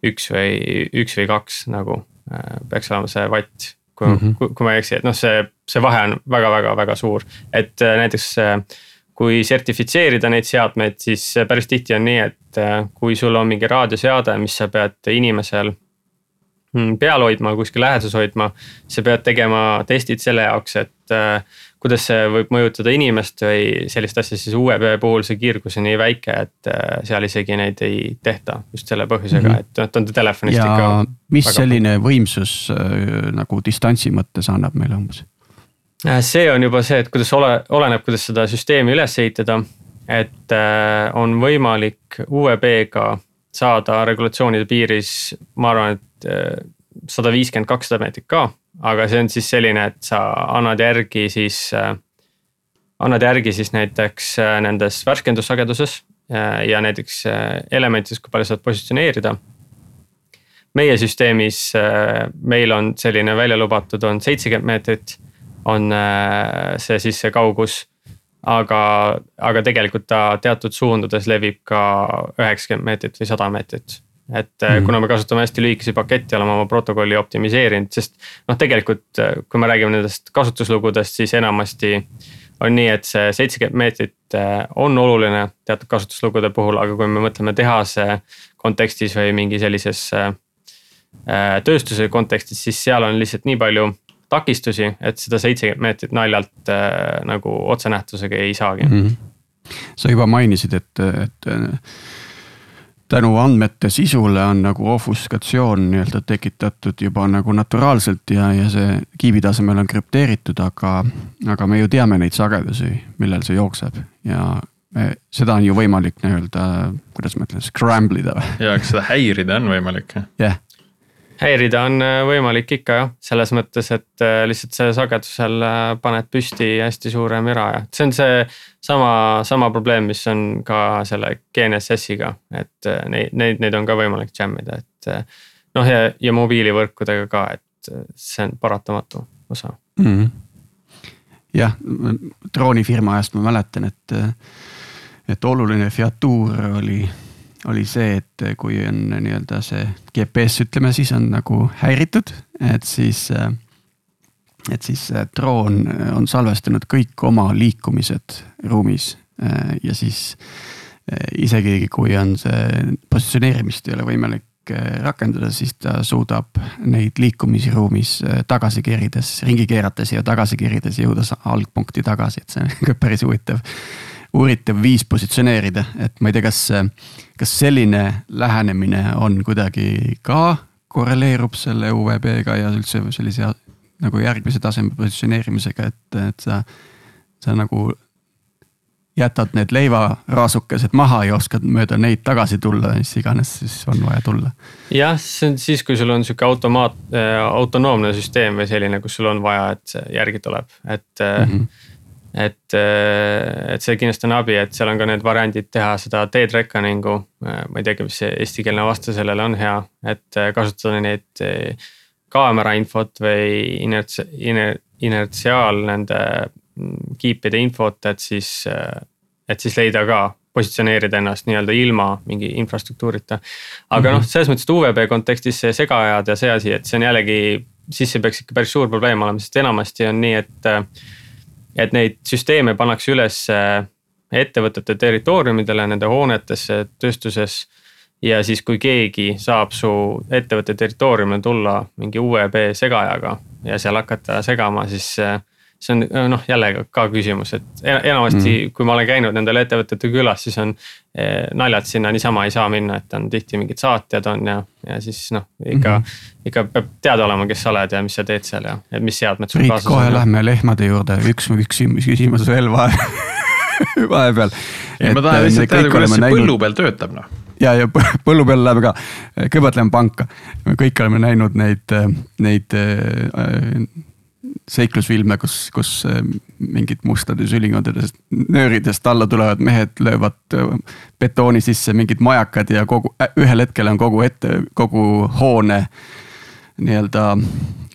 üks või, üks või kaks nagu äh, peaks olema see vatt. kui mm, -hmm. kui, kui ma ei eksi, et noh, see, see vahe on väga-väga-väga suur, et äh, näiteks äh, kui sertifitseerida neid seadmeid, siis päris tihti on nii, et äh, kui sul on mingi raadioseade, mis sa pead inimesel mm, peal hoidma, kuskil läheduses hoidma. sa pead tegema testid selle jaoks, et äh, kuidas see võib mõjutada inimest või sellist asja, siis UEB puhul see kiirgus on nii väike, et äh, seal isegi neid ei tehta just selle põhjusega mm, -hmm. et noh, ta on telefonist ja ikka. mis selline võimsus nagu distantsi mõttes annab meile umbes? Äh, see on juba see, et kuidas ole, oleneb, kuidas seda süsteemi üles ehitada. et äh, on võimalik UVB-ga saada regulatsioonide piiris, ma arvan, et äh, sada viiskümmend, kakssada meetrit ka. aga see on siis selline, et sa annad järgi siis annad järgi siis näiteks nendes värskendussageduses ja näiteks elementides, kui palju saad positsioneerida meie süsteemis meil on selline välja lubatud, on seitsekümmend meetrit on äh, see siis see kaugus. aga, aga tegelikult ta teatud suundades levib ka üheksakümmend meetrit või sada meetrit et mm kuna me kasutame hästi lühikesi pakette, oleme oma protokolli optimiseerinud, sest noh, tegelikult äh, kui me räägime nendest kasutuslugudest, siis enamasti on nii, et see seitsekümmend meetrit on oluline teatud kasutuslugude puhul, aga kui me mõtleme tehase kontekstis või mingi sellises tööstuse kontekstis, siis seal on lihtsalt nii palju takistusi, et seda seitsekümmend meetrit naljalt äh, nagu otsenähtusega ei saagi mm. -hmm. sa juba mainisid, et, et tänu andmete sisule on nagu ofuscatsioon nii-öelda tekitatud juba nagu naturaalselt ja, ja see kiibi tasemel on krüpteeritud, aga, aga me ju teame neid sagedusi, millel see jookseb ja me, seda on ju võimalik nii-öelda, kuidas ma ütlen, scramble ida või? ja, eks seda häirida on võimalik. jah yeah häirida on äh, võimalik ikka jah, selles mõttes, et äh, lihtsalt selle sagedusel äh, paned püsti hästi suure müra ja see on see sama, sama probleem, mis on ka selle GNSS-iga, et neid, neid, neid on ka võimalik jam ida, et. noh, ja, ja mobiilivõrkudega ka, et see on paratamatu osa mm. -hmm. jah, droonifirma ajast ma mäletan, et, et oluline featuur oli oli see, et kui on nii-öelda see GPS, ütleme siis on nagu häiritud, et siis. et siis droon on salvestanud kõik oma liikumised ruumis ja siis isegi kui on see positsioneerimist ei ole võimalik rakendada, siis ta suudab neid liikumisi ruumis tagasi kerides, ringi keerates ja tagasi kerides jõuda algpunkti tagasi, et see on ka päris huvitav uuritav viis positsioneerida, et ma ei tea, kas, kas selline lähenemine on kuidagi ka korreleerub selle UVB-ga ja üldse sellise nagu järgmise taseme positsioneerimisega, et, et sa, sa nagu jätad need leivaraasukesed maha ja oskad mööda neid tagasi tulla, mis iganes siis on vaja tulla. jah, see on siis, kui sul on sihuke automaat autonoomne süsteem või selline, kus sul on vaja, et see järgi tuleb, et mm. -hmm et, äh, et see kindlasti on abi, et seal on ka need variandid teha seda dead reckoning'u. Äh, ma ei teagi, mis see eestikeelne vaste sellele on hea, et äh, kasutada neid kaamera infot või inerts-, iner-, inertsiaal nende mm, kiipide infot, et siis, et siis leida ka positsioneerida ennast nii-öelda ilma mingi infrastruktuurita. aga noh, selles mõttes, et UVB kontekstis see segaajad ja see asi, et see on jällegi, siis see peaks ikka päris suur probleem olema, sest enamasti on nii, et. Et neid süsteeme pannakse üles ettevõtete territooriumidele, nende hoonetesse, tööstuses. Ja siis, kui keegi saab su ettevõtte territooriumile tulla mingi UEB segajaga ja seal hakata segama, siis see on noh, jälle ka küsimus, et enamasti mm. kui ma olen käinud nendel ettevõtete külas, siis on eh, naljad sinna niisama ei saa minna, et on tihti mingid saatjad on ja, ja siis noh, ikka mm. -hmm. ikka peab teada olema, kes sa oled ja mis sa teed seal ja, ja mis seadmed sul kaasas on. kohe lähme lehmade juurde, üks, üks küsimus veel vahepeal vahepeal. ma tahan lihtsalt teada, kuidas see näinud... põllu peal töötab noh ja, ja põllu peal läheb ka, kõigepealt lähme panka, me kõik oleme näinud neid, neid seiklusfilme, kus, kus äh, mingid mustade sülingondadest nööridest alla tulevad mehed löövad äh, betooni sisse mingid majakad ja kogu, äh, ühel hetkel on kogu ette, kogu hoone nii-öelda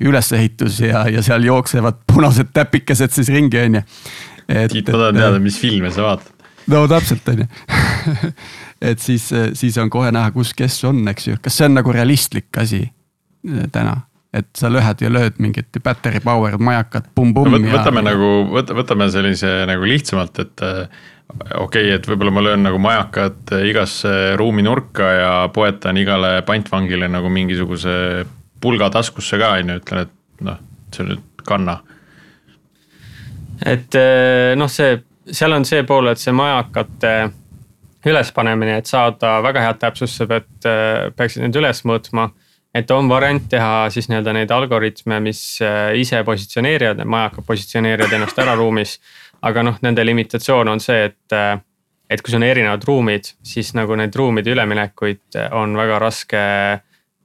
ülesehitus ja, ja seal jooksevad punased täpikesed siis ringi, on ju. Tiit, ma tahan teada, mis filme sa vaatad. no täpselt, on ju. et siis, siis on kohe näha, kus kes on, eks ju, kas see on nagu realistlik asi täna et sa lööd ja lööd mingit battery powered majakat pumm-pumm no,. võtame ja... nagu, võtame sellise nagu lihtsamalt, et äh, okei okay,, et võib-olla ma löön nagu majakat igasse ruumi nurka ja poetan igale pantvangile nagu mingisuguse pulga taskusse ka on ju, ütlen, et noh, see nüüd kanna. et äh, noh, see, seal on see pool, et see majakate ülespanemine, et saada väga head täpsust, sa pead, äh, peaksid need üles mõõtma et on variant teha siis nii-öelda neid algoritme, mis äh, ise positsioneerivad, need majakad positsioneerivad ennast ära ruumis. aga noh, nende limitatsioon on see, et, äh, et kui sul on erinevad ruumid, siis nagu neid ruumide üleminekuid on väga raske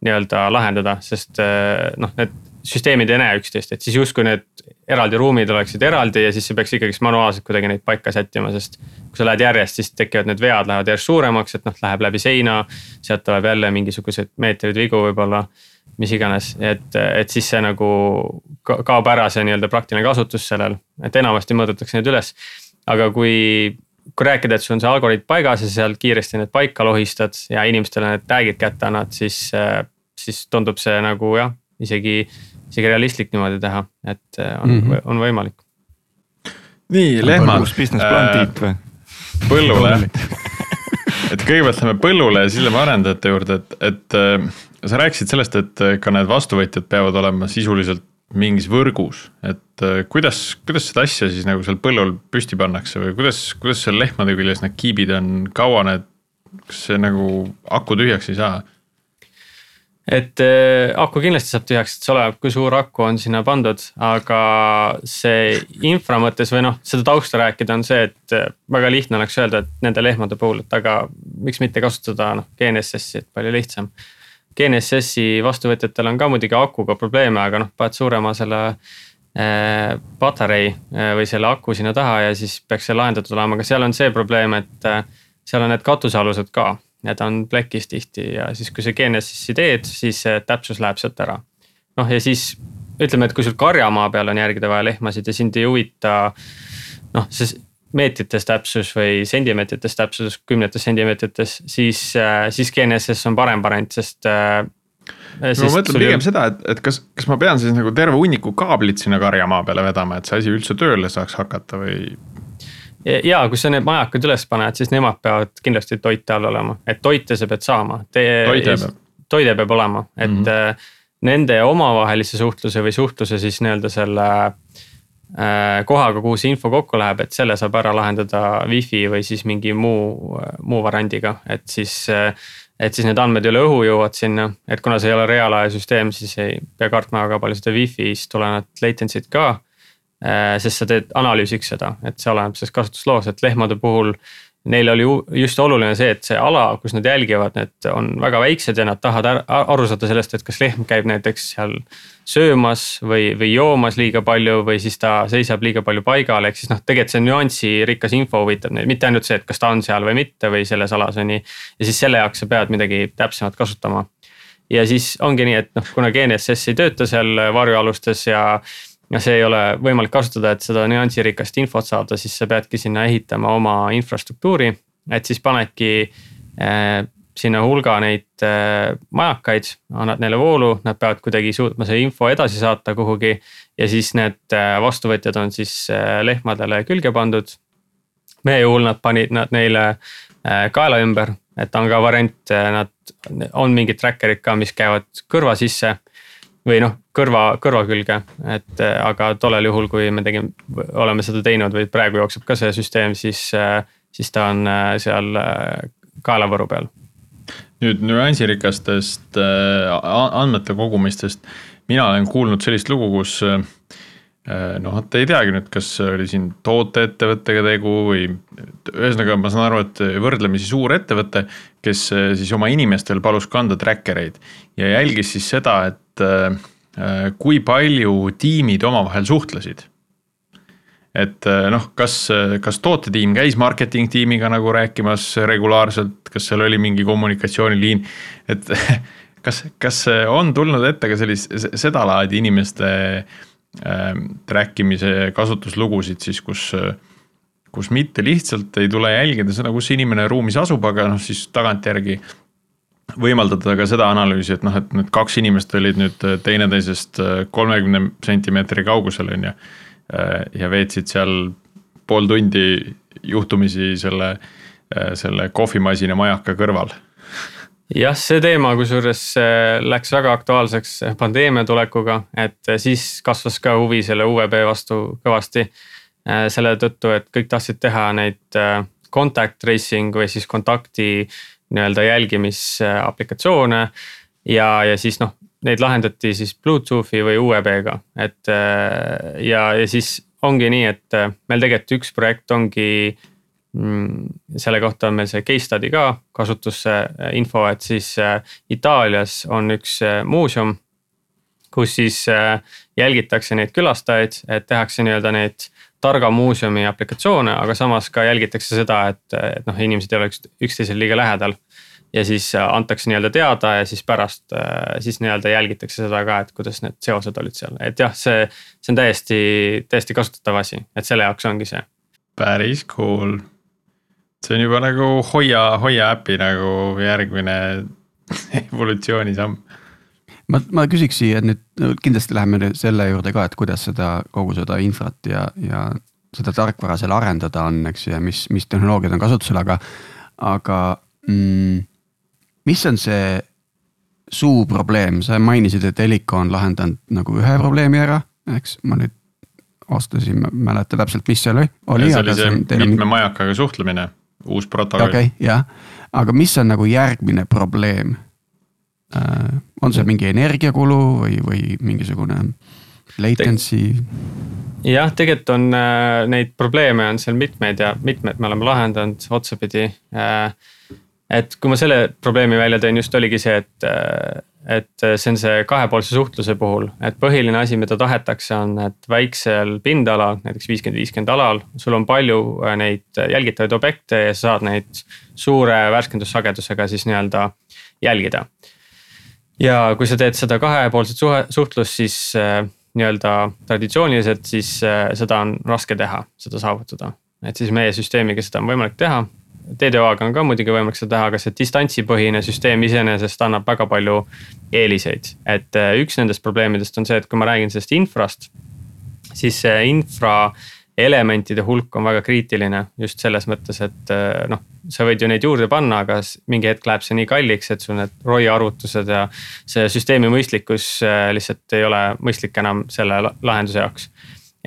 nii-öelda lahendada, sest äh, noh, need süsteemid ei näe üksteist, et siis justkui need eraldi ruumid oleksid eraldi ja siis sa peaks ikkagist manuaalselt kuidagi neid paika sättima, sest. kui sa lähed järjest, siis tekivad need vead lähevad järjest suuremaks, et noh, läheb läbi seina. sealt tuleb jälle mingisuguseid meetreid vigu võib-olla, mis iganes, et, et siis see nagu kaob ära see nii-öelda praktiline kasutus sellel, et enamasti mõõdetakse need üles. aga kui, kui rääkida, et sul on see algoritm paigas ja seal kiiresti need paika lohistad ja inimestele need tag'id kätte annad, siis, siis tundub see nagu jah, isegi isegi realistlik niimoodi teha, et äh, on mm, -hmm. on võimalik. nii, lehmad. business plan Tiit või? põllule et kõigepealt lähme põllule ja siis lähme arendajate juurde, et, et äh, sa rääkisid sellest, et ka need vastuvõtjad peavad olema sisuliselt mingis võrgus, et äh, kuidas, kuidas seda asja siis nagu seal põllul püsti pannakse või kuidas, kuidas seal lehmade küljes need kiibid on, kaua need, kas see nagu aku tühjaks ei saa? Et äh, aku kindlasti saab tühjaks, et see oleneb, kui suur aku on sinna pandud, aga see infra mõttes või noh, seda tausta rääkida on see, et äh, väga lihtne oleks öelda, et nende lehmade puhul, et aga miks mitte kasutada noh GNSS-i, et palju lihtsam. GNSS-i vastuvõtjatel on ka muidugi akuga probleeme, aga noh, paned suurema selle äh, patarei äh, või selle aku sinna taha ja siis peaks see lahendatud olema, aga seal on see probleem, et äh, seal on need katusealused ka ja ta on plekis tihti ja siis, kui sa GNSS-i teed, siis täpsus läheb sealt ära. noh, ja siis ütleme, et kui sul karjamaa peal on järgida vaja lehmasid ja sind ei huvita noh, see meetrites täpsus või sentimeetrites täpsus, kümnetes sentimeetrites, siis, äh, siis GNSS on parem variant, sest äh, ma mõtlen pigem seda, et, et kas, kas ma pean siis nagu terve hunniku kaablit sinna karjamaa peale vedama, et see asi üldse tööle saaks hakata või ja kui sa need majakad üles paned, siis nemad peavad kindlasti toite all olema, et toite sa pead saama. toide peab. toide peab olema, et mm -hmm. nende omavahelise suhtluse või suhtluse siis nii-öelda selle äh, kohaga, kuhu see info kokku läheb, et selle saab ära lahendada wifi või siis mingi muu, muu variandiga, et siis äh, et siis need andmed üle õhu jõuavad sinna, et kuna see ei ole reaalajasüsteem, siis ei pea kartma väga palju seda wifi'st tulenevat latency't ka Äh, sest sa teed analüüsiks seda, et see oleneb sellest kasutusloos, et lehmade puhul. Neil oli just oluline see, et see ala, kus nad jälgivad, need on väga väiksed ja nad tahavad aru saada sellest, et kas lehm käib näiteks seal söömas või, või joomas liiga palju või siis ta seisab liiga palju paigal, ehk siis noh, tegelikult see nüansirikas info huvitab neid, mitte ainult see, et kas ta on seal või mitte või selles alas on nii. ja siis selle jaoks sa pead midagi täpsemat kasutama ja siis ongi nii, et noh, kuna GNSS ei tööta seal varjualustes ja ja see ei ole võimalik kasutada, et seda nüansirikast infot saada, siis sa peadki sinna ehitama oma infrastruktuuri. et siis panedki äh, sinna hulga neid äh, majakaid, annad neile voolu, nad peavad kuidagi suutma see info edasi saata kuhugi. ja siis need äh, vastuvõtjad on siis äh, lehmadele külge pandud. meie juhul nad panid nad neile kaela ümber, et on ka variant, nad, on mingid tracker'id ka, mis käivad kõrva sisse. Või noh, kõrva, kõrva külge, et aga tollel juhul, kui me tegime, oleme seda teinud või praegu jookseb ka see süsteem, siis, siis ta on seal kaelavõru peal. Nüüd nüansirikastest äh, andmete kogumistest, mina olen kuulnud sellist lugu, kus äh, noh, et ei teagi nüüd, kas oli siin tooteettevõttega tegu või ühesõnaga, ma saan aru, et võrdlemisi suur ettevõte, kes äh, siis oma inimestel palus kanda tracker eid ja jälgis siis seda, et kui palju tiimid omavahel suhtlesid. Et eh, noh, kas, kas tootetiim käis marketing tiimiga nagu rääkimas regulaarselt, kas seal oli mingi kommunikatsiooniliin, et kas, kas on tulnud ette ka sellist, sedalaadi inimeste äh, track imise kasutuslugusid siis, kus kus mitte lihtsalt ei tule jälgida seda, kus inimene ruumis asub, aga noh, siis tagantjärgi võimaldada ka seda analüüsi, et noh, et need kaks inimest olid nüüd teineteisest kolmekümne sentimeetri kaugusel, on ju Äh, ja veetsid seal pool tundi juhtumisi selle, äh, selle kohvimasina majaka kõrval jah, see teema kusjuures äh, läks väga aktuaalseks pandeemia tulekuga, et siis kasvas ka huvi selle UVB vastu kõvasti. Selle tõttu, et kõik tahtsid teha neid contact tracing või siis kontakti nii-öelda jälgimisaplikatsioone. ja, ja siis noh, neid lahendati siis Bluetoothi või UEB-ga, et äh, ja, ja siis ongi nii, et äh, meil tegelikult üks projekt ongi mm,. selle kohta on meil see case study ka kasutusse äh, info, et siis Itaalias on üks muuseum. kus siis jälgitakse neid külastajaid, et tehakse nii-öelda neid targa muuseumi aplikatsioone, aga samas ka jälgitakse seda, et, et noh, inimesed ei oleks üksteisel liiga lähedal ja siis antakse nii-öelda teada ja siis pärast siis nii-öelda jälgitakse seda ka, et kuidas need seosed olid seal, et jah, see, see on täiesti, täiesti kasutatav asi, et selle jaoks ongi see. päris cool. see on juba nagu Hoia, Hoia äpi nagu järgmine evolutsioonisamm. Ma, ma küsiks siia nüüd, kindlasti läheme selle juurde ka, et kuidas seda kogu seda infrat ja, ja seda tarkvara seal arendada on, eks ju, ja mis, mis tehnoloogiad on kasutusel, aga, aga mm, mis on see suu probleem, sa mainisid, et Helico on lahendanud nagu ühe probleemi ära, eks ma nüüd ausalt ei mäleta täpselt, mis seal oli, oli. see oli see mitme on... majakaga suhtlemine, uus protokoll. okei okay,, jah, aga mis on nagu järgmine probleem? On see mingi energiakulu või, või mingisugune latency? jah, tegelikult on äh, neid probleeme on seal mitmeid ja mitmed me oleme lahendanud otsapidi äh, et kui ma selle probleemi välja tõin, just oligi see, et, et see on see kahepoolse suhtluse puhul, et põhiline asi, mida tahetakse, on, et väiksel pindalal, näiteks viiskümmend, viiskümmend alal, sul on palju äh, neid jälgitavaid objekte ja sa saad neid suure värskendussagedusega siis nii-öelda jälgida. Ja kui sa teed seda kahepoolset suhe, suhtlust, siis äh, nii-öelda traditsiooniliselt, siis äh, seda on raske teha, seda saavutada. et siis meie süsteemiga seda on võimalik teha TDO-ga on ka muidugi võimalik seda teha, aga see distantsipõhine süsteem iseenesest annab väga palju eeliseid. et äh, üks nendest probleemidest on see, et kui ma räägin sellest infrast, siis see infra elementide hulk on väga kriitiline just selles mõttes, et äh, noh, sa võid ju neid juurde panna, aga mingi hetk läheb see nii kalliks, et sul need ROI arvutused ja see süsteemi mõistlikkus äh, lihtsalt ei ole mõistlik enam selle lahenduse jaoks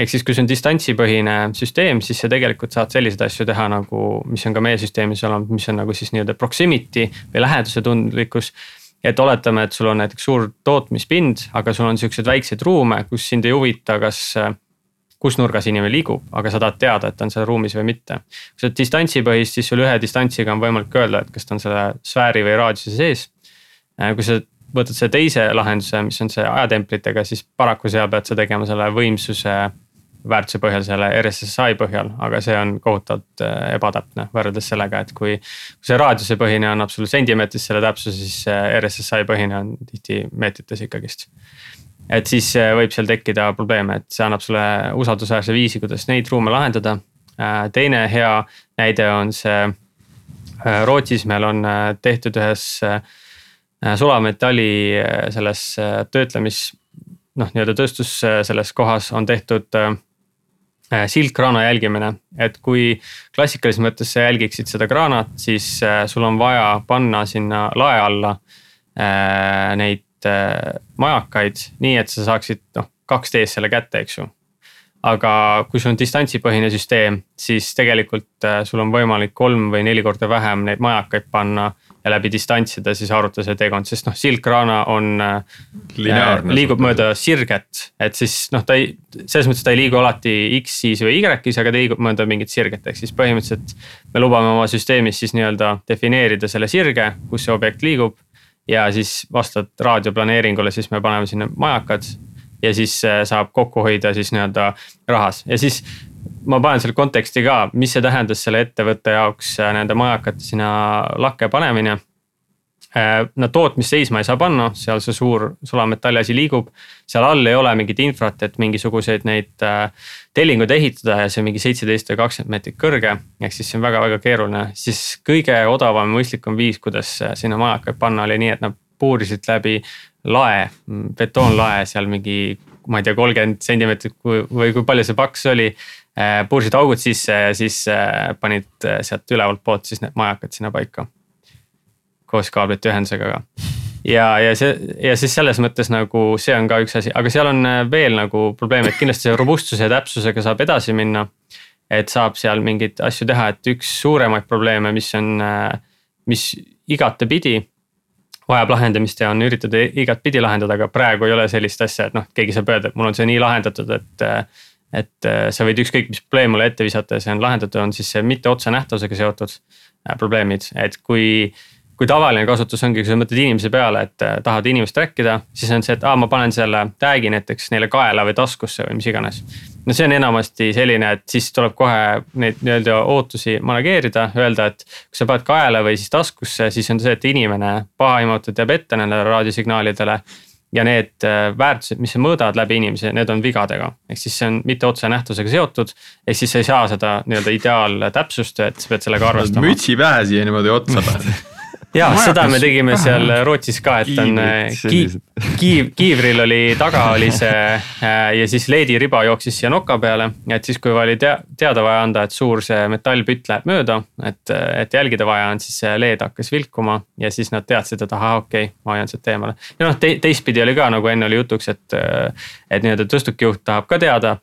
ehk siis, kui see on distantsipõhine süsteem, siis sa tegelikult saad selliseid asju teha nagu, mis on ka meie süsteemis olnud, mis on nagu siis nii-öelda proximity või läheduse tundlikkus. et oletame, et sul on näiteks suur tootmispind, aga sul on siukseid väikseid ruume, kus sind ei huvita, kas kus nurgas inimene liigub, aga sa tahad teada, et ta on seal ruumis või mitte. kui sa oled distantsipõhist, siis sul ühe distantsiga on võimalik öelda, et kas ta on selle sfääri või raadiuse sees. kui sa võtad selle teise lahenduse, mis on see ajatemplitega, siis paraku seal pead sa tegema selle võimsuse väärtuse põhjal selle RSSI põhjal, aga see on kohutavalt äh, ebatäpne võrreldes sellega, et kui. kui see raadiuse põhine annab sulle sentimeetris selle täpsuse, siis RSSI põhine on tihti meetrites ikkagist. Et siis äh, võib seal tekkida probleeme, et see annab sulle usaldusväärse viisi, kuidas neid ruume lahendada. teine hea näide on see, Rootsis meil on tehtud ühes sulametalli selles töötlemis noh, nii-öelda tööstus selles kohas on tehtud äh, sildkraana jälgimine, et kui klassikalises mõttes sa jälgiksid seda kraanat, siis äh, sul on vaja panna sinna lae alla äh, neid majakaid, nii et sa saaksid noh, 2D-s selle kätte, eks ju aga kui sul on distantsipõhine süsteem, siis tegelikult sul on võimalik kolm või neli korda vähem neid majakaid panna ja läbi distantsida siis arvuta see teekond, sest noh, sildkraana on äh,. liigub mööda sirget, et siis noh, ta ei, selles mõttes ta ei liigu alati X-is või Y-is, aga ta liigub mööda mingit sirget, ehk siis põhimõtteliselt. me lubame oma süsteemis siis nii-öelda defineerida selle sirge, kus see objekt liigub. Ja siis vastavalt raadioplaneeringule, siis me paneme sinna majakad ja siis äh, saab kokku hoida siis nii-öelda rahas ja siis ma panen selle konteksti ka, mis see tähendas selle ettevõtte jaoks äh, nende majakate sinna lakke panemine. Äh, no tootmist seisma ei saa panna, seal see suur sulametalli asi liigub. seal all ei ole mingit infrat, et mingisuguseid neid äh, tellinguid ehitada ja see on mingi seitseteist või kakskümmend meetrit kõrge. ehk siis see on väga-väga keeruline, siis kõige odavam, mõistlikum viis, kuidas sinna majakaid panna oli nii, et nad puurisid läbi lae, betoonlae seal mingi ma ei tea, kolmkümmend sentimeetrit või kui palju see paks oli Äh, puurisid augud sisse ja siis äh, panid äh, sealt ülevalt poolt siis need majakad sinna paika. Koos kaablite ühendusega ka. ja, ja see ja siis selles mõttes nagu see on ka üks asi, aga seal on veel nagu probleem, et kindlasti robustsuse ja täpsusega saab edasi minna. et saab seal mingeid asju teha, et üks suuremaid probleeme, mis on, mis igatepidi vajab lahendamist ja on üritatud igatpidi lahendada, aga praegu ei ole sellist asja, et noh, keegi saab öelda, et mul on see nii lahendatud, et et äh, sa võid ükskõik mis probleem mulle ette visata ja see on lahendatud, on siis see mitte otsenähtavusega seotud äh, probleemid, et kui. Kui tavaline kasutus ongi, kui sa mõtled inimese peale, et äh, tahad inimest track ida, siis on see, et aa, ma panen selle tag'i näiteks neile kaela või taskusse või mis iganes. no see on enamasti selline, et siis tuleb kohe neid nii-öelda ootusi manageerida, öelda, et kui sa paned kaela või siis taskusse, siis on see, et inimene pahaimutult jääb ette nendele raadiosignaalidele ja need äh, väärtused, mis sa mõõdad läbi inimese, need on vigadega, ehk siis see on mitte otsenähtusega seotud. ehk siis sa ei saa seda nii-öelda ideaaltäpsust, et sa pead sellega arvestama. mütsi pähe siia niimoodi otsa paned ja seda me tegime seal Rootsis ka, et on äh, kiiv, kiiv, kiivril oli taga oli see äh, ja siis leedi riba jooksis siia noka peale. et siis, kui oli tea, teada vaja anda, et suur see metallpütt läheb mööda, et, et jälgida vaja on, siis see leed hakkas vilkuma ja siis nad teadsid, et ahah, okei okay,, ma hoian sealt eemale. ja noh te,, teistpidi oli ka nagu enne oli jutuks, et, et nii-öelda tõstukijuht tahab ka teada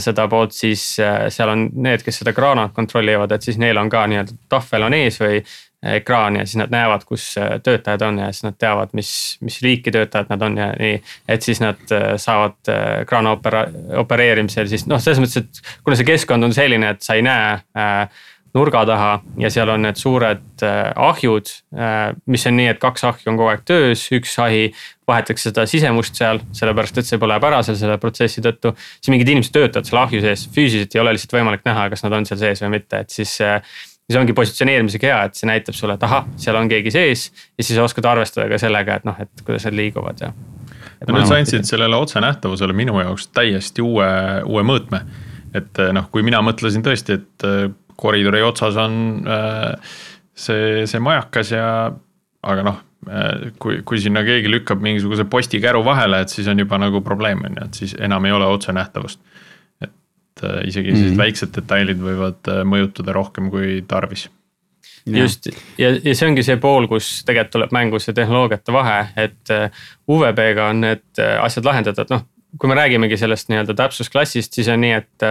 seda poolt, siis seal on need, kes seda kraanat kontrollivad, et siis neil on ka nii-öelda tahvel on ees või ekraan ja siis nad näevad, kus äh, töötajad on ja siis nad teavad, mis, mis liiki töötajad nad on ja nii. et siis nad äh, saavad äh, kraana opera-, opereerimisel siis noh, selles mõttes, et kuna see keskkond on selline, et sa ei näe äh, nurga taha ja seal on need suured äh, ahjud äh,, mis on nii, et kaks ahju on kogu aeg töös, üks ahi vahetatakse seda sisemust seal, sellepärast et see põleb ära seal selle protsessi tõttu. siis mingid inimesed töötavad seal ahju sees, füüsiliselt ei ole lihtsalt võimalik näha, kas nad on seal sees või mitte, et siis äh, siis ongi positsioneerimisega hea, et see näitab sulle, et ahah, seal on keegi sees ja siis oskad arvestada ka sellega, et noh, et kuidas nad liiguvad ja. no nüüd sa andsid sellele otsenähtavusele minu jaoks täiesti uue, uue mõõtme. et eh, noh, kui mina mõtlesin tõesti, et eh, koridori otsas on äh, see, see majakas ja, aga noh kui, kui sinna keegi lükkab mingisuguse postikäru vahele, et siis on juba nagu probleem on ju, et siis enam ei ole otsenähtavust et äh, isegi sellised mm -hmm. väiksed detailid võivad äh, mõjutada rohkem kui tarvis. just ja, ja see ongi see pool, kus tegelikult tuleb mängu see tehnoloogiate vahe, et äh, UVB-ga on need asjad lahendatud, noh. kui me räägimegi sellest nii-öelda täpsusklassist, siis on nii, et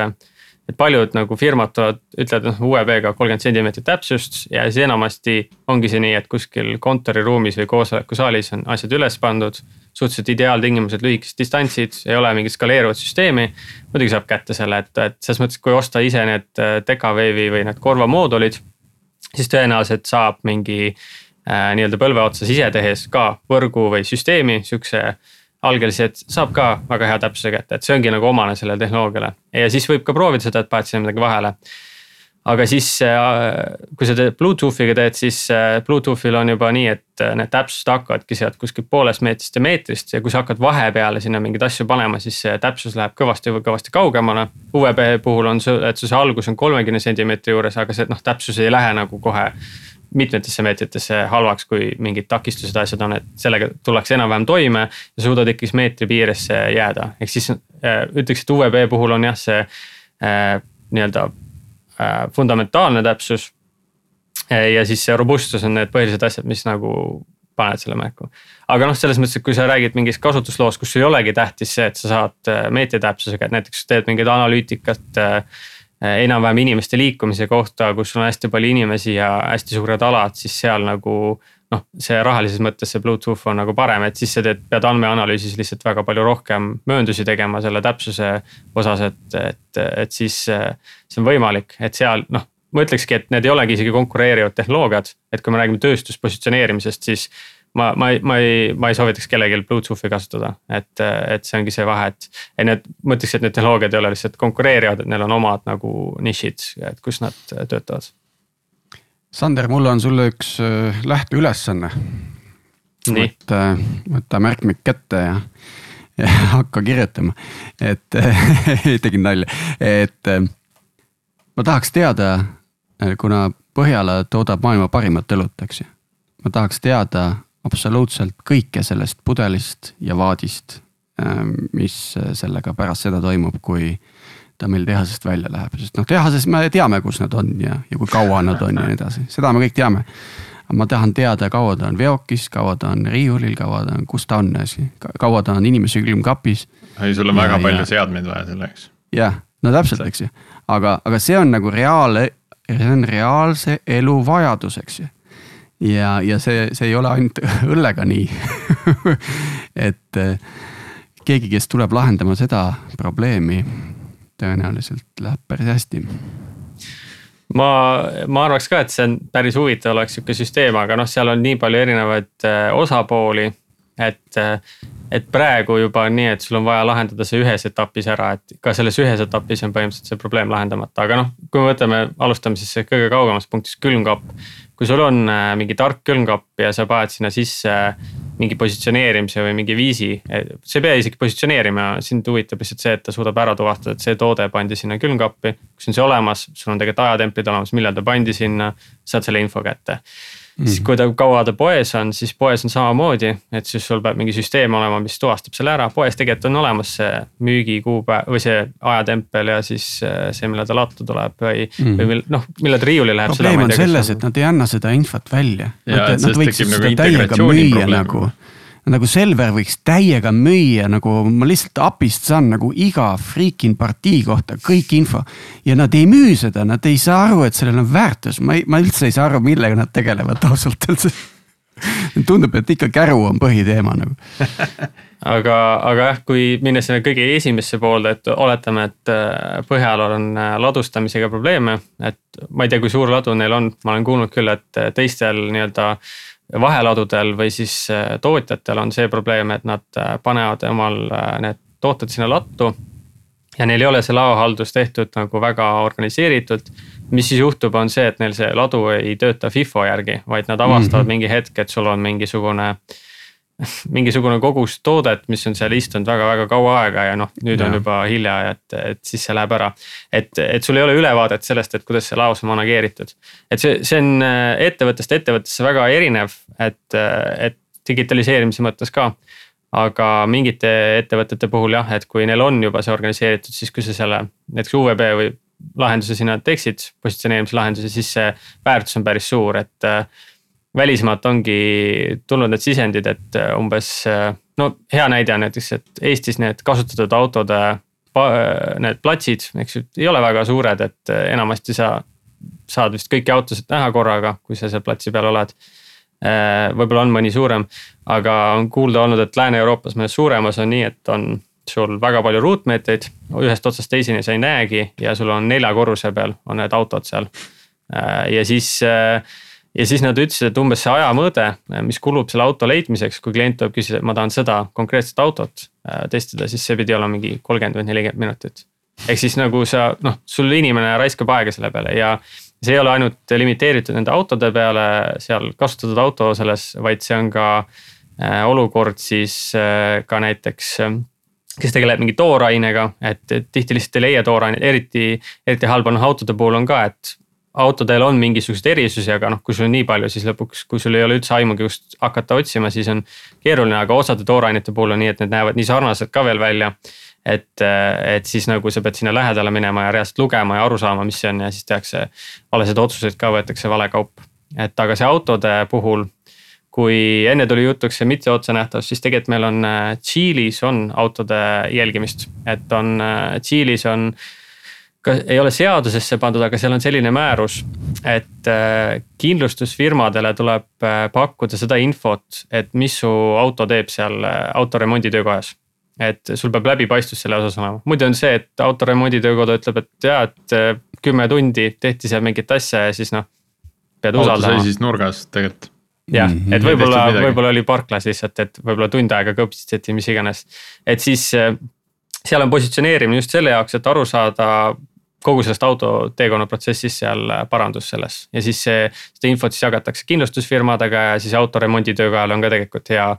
et paljud nagu firmad tulevad, ütlevad noh UEB-ga kolmkümmend sentimeetrit täpsust ja siis enamasti ongi see nii, et kuskil kontoriruumis või koosolekusaalis on asjad üles pandud suhteliselt ideaaltingimused, lühikesed distantsid, ei ole mingit skaleeruvat süsteemi. muidugi saab kätte selle, et, et selles mõttes, kui osta ise need äh, Decawave'i või need Corva moodulid. siis tõenäoliselt saab mingi äh, nii-öelda põlve otsas ise tehes ka võrgu või süsteemi, sihukese algelised saab ka väga hea täpsuse kätte, et see ongi nagu omane sellele tehnoloogiale ja siis võib ka proovida seda, et paned sinna midagi vahele aga siis, äh, kui sa teed Bluetoothiga teed, siis äh, Bluetoothil on juba nii, et äh, need täpsused hakkavadki sealt kuskilt poolest meetrist ja meetrist ja kui sa hakkad vahepeale sinna mingeid asju panema, siis see täpsus läheb kõvasti, kõvasti kaugemale. UVB puhul on see, et see algus on kolmekümne sentimeetri juures, aga see noh, täpsus ei lähe nagu kohe mitmetesse meetritesse halvaks, kui mingid takistused, asjad on, et sellega tullakse enam-vähem toime ja suudad ikkagi meetri piiresse jääda, ehk siis ütleks, et UVB puhul on jah, see äh, nii-öelda fundamentaalne täpsus. ja siis see robustsus on need põhilised asjad, mis nagu paned selle märku. aga noh, selles mõttes, et kui sa räägid mingist kasutusloost, kus ei olegi tähtis see, et sa saad äh, meetritäpsusega, et näiteks teed mingit analüütikat äh, enam-vähem inimeste liikumise kohta, kus on hästi palju inimesi ja hästi suured alad, siis seal nagu noh, see rahalises mõttes see Bluetooth on nagu parem, et siis sa teed, pead andmeanalüüsis lihtsalt väga palju rohkem mööndusi tegema selle täpsuse osas, et, et, et siis see on võimalik, et seal noh ma ütlekski, et need ei olegi isegi konkureerivad tehnoloogiad, et kui me räägime tööstuspositsioneerimisest, siis ma, ma ma ei, ma ei soovitaks kellelgi Bluetoothi kasutada, et, et see ongi see vahe, et. et need, ma ütleks, et need tehnoloogiad ei ole lihtsalt konkureerivad, et neil on omad nagu nišid, et kus nad töötavad Sander, mul on sulle üks äh, lähteülesanne. võta, võta märkmik kätte ja, ja hakka kirjutama, et tegin nalja, et äh, ma tahaks teada, äh, kuna Põhjala toodab maailma parimat õlut, eks ju. ma tahaks teada absoluutselt kõike sellest pudelist ja vaadist, mis sellega pärast seda toimub, kui ta meil tehasest välja läheb, sest noh, tehases me teame, kus nad on ja, ja kui kaua nad on ja nii edasi, seda me kõik teame. aga ma tahan teada, kaua ta on veokis, kaua ta on riiulil, kaua ta on, kus ta on, kaua ta on inimese külmkapis. ei, sul on väga ja, palju ja. seadmeid vaja selleks. jah, no täpselt, eks ju, aga, aga see on nagu reaalne, see on reaalse elu vajadus, eks ju ja, ja see, see ei ole ainult õllega nii et eh, keegi, kes tuleb lahendama seda probleemi tõenäoliselt läheb päris hästi ma, ma arvaks ka, et see on päris huvitav oleks sihuke süsteem, aga noh, seal on nii palju erinevaid äh, osapooli. et, äh, et praegu juba on nii, et sul on vaja lahendada see ühes etapis ära, et ka selles ühes etapis on põhimõtteliselt see probleem lahendamata, aga noh, kui me võtame, alustame siis kõige kaugemast punktist, külmkapp. kui sul on äh, mingi tark külmkapp ja sa paned sinna sisse mingi positsioneerimise või mingi viisi. sa ei pea isegi positsioneerima, sind huvitab lihtsalt see, et ta suudab ära tuvastada, et see toode pandi sinna külmkappi. kus on see olemas, sul on tegelikult ajatemplid olemas, millal ta pandi sinna, saad selle info kätte Mm -hmm. siis kui ta, kaua ta poes on, siis poes on samamoodi, et siis sul peab mingi süsteem olema, mis tuvastab selle ära, poes tegelikult on olemas see müügikuupäev või see ajatempel ja siis äh, see, millal ta lattu tuleb või mm, -hmm. või mil, noh, millal ta riiuli läheb. probleem on selles, et nad ei anna seda infot välja. Nad, nad võiksid seda nagu täiega müüa nagu nagu Selver võiks täiega müüa, nagu ma lihtsalt API-st saan nagu iga freaking partii kohta kõik info. ja nad ei müü seda, nad ei saa aru, et sellel on väärtus, ma ei, ma üldse ei saa aru, millega nad tegelevad ausalt öeldes. Tundub, et ikka käru on põhiteema nagu. Aga, aga jah, kui minna sinna kõige esimesse poolde, et oletame, et äh, Põhjalal on äh, ladustamisega probleeme, et ma ei tea, kui suur ladu neil on, ma olen kuulnud küll, et äh, teistel nii-öelda vaheladudel või siis äh, tootjatel on see probleem, et nad äh, panevad omal äh, need tooted sinna lattu. ja neil ei ole see laohaldus tehtud nagu väga organiseeritult. mis siis juhtub, on see, et neil see ladu ei tööta FIFO järgi, vaid nad avastavad mm -hmm. mingi hetk, et sul on mingisugune äh, mingisugune kogus toodet, mis on seal istunud väga-väga kaua aega ja noh, nüüd ja. on juba hilja, et, et siis see läheb ära. et, et sul ei ole ülevaadet sellest, et kuidas see laos on manageeritud. et see, see on äh, ettevõttest ettevõttesse väga erinev, et, äh, et digitaliseerimise mõttes ka. aga mingite ettevõtete puhul jah, et kui neil on juba see organiseeritud, siis kui sa selle näiteks UVB või lahenduse sinna teeksid, positsioneerimise lahenduse, siis see väärtus on päris suur, et äh, välismaalt ongi tulnud need sisendid, et äh, umbes äh, no hea näide on näiteks, et Eestis need kasutatud autode need platsid, eks ju, ei ole väga suured, et äh, enamasti sa saad vist kõiki autosid näha korraga, kui sa seal platsi peal oled. võib-olla on mõni suurem, aga on kuulda olnud, et Lääne-Euroopas mõnes suuremas on nii, et on sul väga palju ruutmeetreid, ühest otsast teiseni sa ei näegi ja sul on nelja korruse peal on need autod seal. ja siis ja siis nad ütlesid, et umbes see ajamõõde, mis kulub selle auto leidmiseks, kui klient tuleb küsida, et ma tahan seda konkreetset autot äh, testida, siis see pidi olema mingi kolmkümmend või nelikümmend minutit. ehk siis nagu sa noh, sul inimene raiskab aega selle peale ja see ei ole ainult limiteeritud nende autode peale seal kasutatud auto selles, vaid see on ka äh, olukord siis äh, ka näiteks kes tegeleb mingi toorainega, et, tihti lihtsalt ei leia toorainet, eriti, eriti halb on autode puhul on ka, et autodel on mingisuguseid erisusi, aga noh, kui sul on nii palju, siis lõpuks, kui sul ei ole üldse aimugi, kust hakata otsima, siis on keeruline, aga osade toorainete puhul on nii, et need näevad nii sarnased ka veel välja. et, et siis nagu sa pead sinna lähedale minema ja reaalselt lugema ja aru saama, mis see on ja siis tehakse valesid otsuseid ka, võetakse vale kaup. et aga see autode puhul, kui enne tuli jutuks see mitte otsenähtavus, siis tegelikult meil on Tšiilis on autode jälgimist, et on Tšiilis on ka ei ole seadusesse pandud, aga seal on selline määrus, et äh, kindlustusfirmadele tuleb äh, pakkuda seda infot, et mis su auto teeb seal äh, autoremonditöökojas. et sul peab läbipaistvus selle osas olema, muidu on see, et autoremonditöökoda ütleb, et jaa, et kümme tundi tehti seal mingit asja ja siis noh. pead usaldama. auto seisis nurgas tegelikult jah mm, -hmm. et võib-olla, võib-olla oli parklas lihtsalt, et võib-olla tund aega kõpsitseti, mis iganes. et siis seal on positsioneerimine just selle jaoks, et aru saada kogu sellest auto teekonna protsessis seal äh, parandus selles. Ja siis see, seda infot siis jagatakse kindlustusfirmadega ja siis autoremonditööga ajal on ka tegelikult hea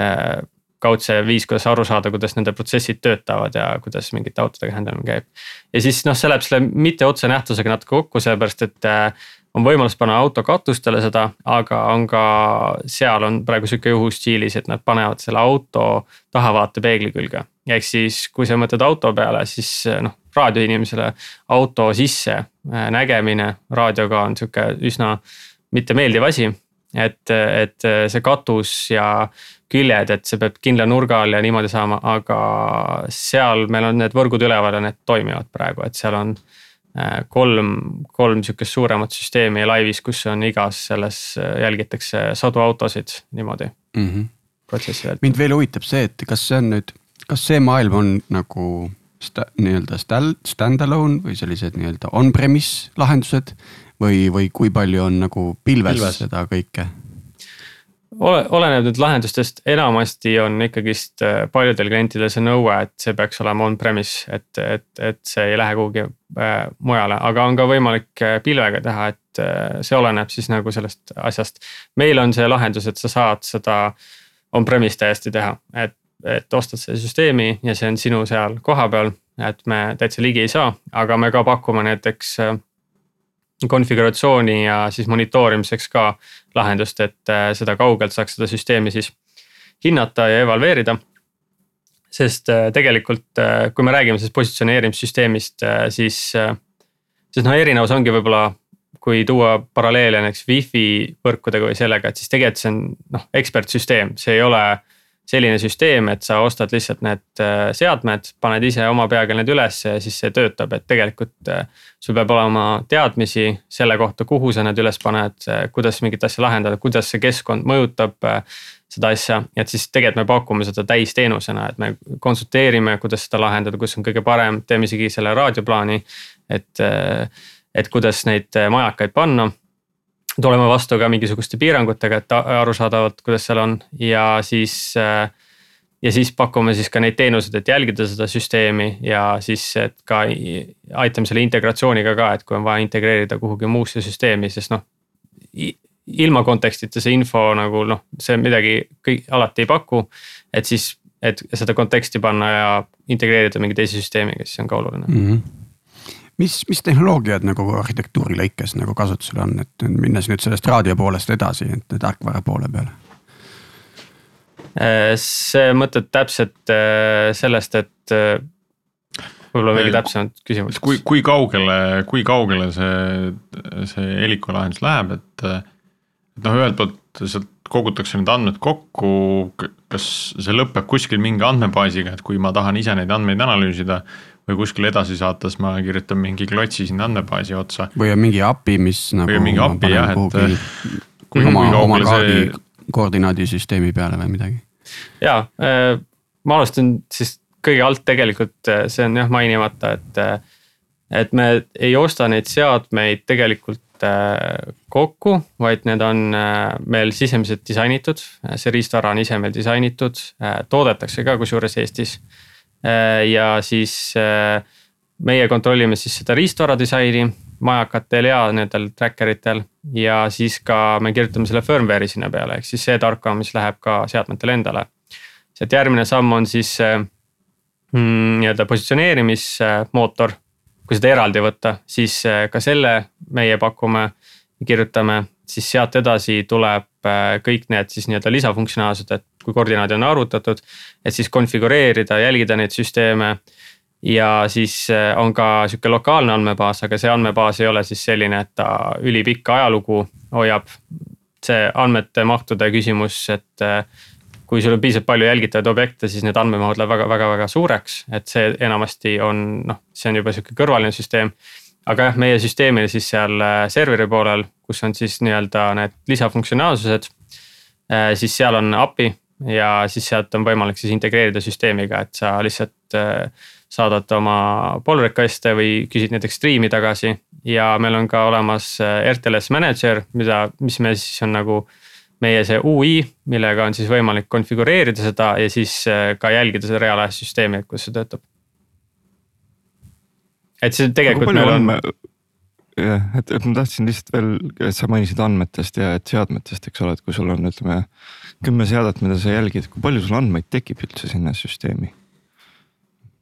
äh, kaudse viis, kuidas aru saada, kuidas nende protsessid töötavad ja kuidas mingite autodega händamine käib. ja siis noh, see läheb selle mitte otsenähtusega natuke kokku, sellepärast et äh, on võimalus panna auto katustele seda, aga on ka seal on praegu sihuke juhus Tšiilis, et nad panevad selle auto tahavaatepeegli külge. ehk siis, kui sa mõtled auto peale, siis noh, raadioinimesele auto sisse äh, nägemine raadioga on sihuke üsna mittemeeldiv asi. et, et see katus ja küljed, et see peab kindla nurga all ja niimoodi saama, aga seal meil on need võrgud üleval ja need toimivad praegu, et seal on äh, kolm, kolm sihukest suuremat süsteemi laivis, kus on igas selles äh, jälgitakse sadu autosid niimoodi mm -hmm. protsessi vältel. mind veel huvitab see, et kas see on nüüd, kas see maailm on nagu sta, nii-öelda stand-alone või sellised nii-öelda on-premise lahendused või, või kui palju on nagu pilves, pilves. seda kõike? Ole, oleneb nüüd lahendustest, enamasti on ikkagist äh, paljudel klientidel see nõue, et see peaks olema on-premise, et, et, et see ei lähe kuhugi äh, mujale, aga on ka võimalik äh, pilvega teha, et see oleneb siis nagu sellest asjast. meil on see lahendus, et sa saad seda on-premise täiesti teha, et et ostad selle süsteemi ja see on sinu seal kohapeal, et me täitsa ligi ei saa, aga me ka pakume näiteks konfiguratsiooni ja siis monitoorimiseks ka lahendust, et äh, seda kaugelt saaks seda süsteemi siis hinnata ja evalveerida. sest äh, tegelikult, kui me räägime sellest positsioneerimissüsteemist, siis, siis noh, erinevus ongi võib-olla kui tuua paralleele näiteks wifi võrkudega või sellega, et siis tegelikult see on noh, ekspertsüsteem, see ei ole selline süsteem, et sa ostad lihtsalt need äh, seadmed, paned ise oma peaga need ülesse ja siis see töötab, et tegelikult äh, sul peab olema teadmisi selle kohta, kuhu sa need üles paned, äh, kuidas mingit asja lahendada, kuidas see keskkond mõjutab seda asja, et siis tegelikult me pakume seda täisteenusena, et me konsulteerime, kuidas seda lahendada, kus on kõige parem, teeme isegi selle raadioplaani. et, et kuidas neid majakaid panna tulema vastu ka mingisuguste piirangutega, et arusaadavalt, kuidas seal on ja siis. Äh, ja siis pakume siis ka neid teenuseid, et jälgida seda süsteemi ja siis, et ka aitame selle integratsiooniga ka, et kui on vaja integreerida kuhugi muusse süsteemi, sest noh. ilma kontekstita see info nagu noh, see midagi kõik alati ei paku, et siis, et seda konteksti panna ja integreerida mingi teise süsteemiga, siis see on ka oluline mm. -hmm mis, mis tehnoloogiad nagu arhitektuuri lõikes nagu kasutusel on, et minnes nüüd sellest raadio poolest edasi, et tarkvara poole peale? Äh, see mõtled täpselt äh, sellest, et äh, võib-olla veidi täpsemat küsimust. kui, kui kaugele, kui kaugele see, see heliku lahendus läheb, et, et noh, ühelt poolt sealt kogutakse need andmed kokku, kas see lõpeb kuskil mingi andmebaasiga, et kui ma tahan ise neid andmeid analüüsida või kuskile edasi saata, siis ma kirjutan mingi klotsi sinna andmebaasi otsa. või on mingi API, mis nagu. või on mingi API jah, et. kui oma, oma kaardi see... koordinaadisüsteemi peale või midagi. ja äh, ma alustan siis kõige alt tegelikult, äh, see on jah mainimata, et, äh, et me ei osta neid seadmeid tegelikult kokku, vaid need on meil sisemiselt disainitud. see riistvara on ise meil disainitud, toodetakse ka kusjuures Eestis. Ja siis meie kontrollime siis seda riistvara disaini majakatel ja nendel tracker itel. ja siis ka me kirjutame selle firmware'i sinna peale, ehk siis see tarkvara, mis läheb ka seadmetele endale. sealt järgmine samm on siis mm, nii-öelda positsioneerimismootor. kui seda eraldi võtta, siis äh, ka selle meie pakume, kirjutame, siis sealt edasi tuleb äh, kõik need siis nii-öelda lisafunktsionaalsused, et kui koordinaadid on arvutatud, et siis konfigureerida, jälgida neid süsteeme ja siis äh, on ka sihuke lokaalne andmebaas, aga see andmebaas ei ole siis selline, et ta ülipikka ajalugu hoiab. see andmete mahtude küsimus, et kui sul on piisavalt palju jälgitavaid objekte, siis need andmemahud lähevad väga-väga-väga suureks, et see enamasti on noh, see on juba sihuke kõrvaline süsteem. aga jah, meie süsteemil siis seal äh, serveri poolel, kus on siis nii-öelda need lisafunktsionaalsused. Siis seal on API ja siis sealt on võimalik siis integreerida süsteemiga, et sa lihtsalt äh, saadad oma pull request'e või küsid näiteks stream'i tagasi. ja meil on ka olemas RTLS manager, mida, mis me siis on nagu meie see ui, millega on siis võimalik konfigureerida seda ja siis äh, ka jälgida seda reaalajas süsteemi, et kuidas see töötab. et see tegelikult meil on. jah, et, et ma tahtsin lihtsalt veel, et sa mainisid andmetest ja et seadmetest, eks ole, et kui sul on, ütleme kümme seadet, mida sa jälgid, kui palju sul andmeid tekib üldse sinna süsteemi?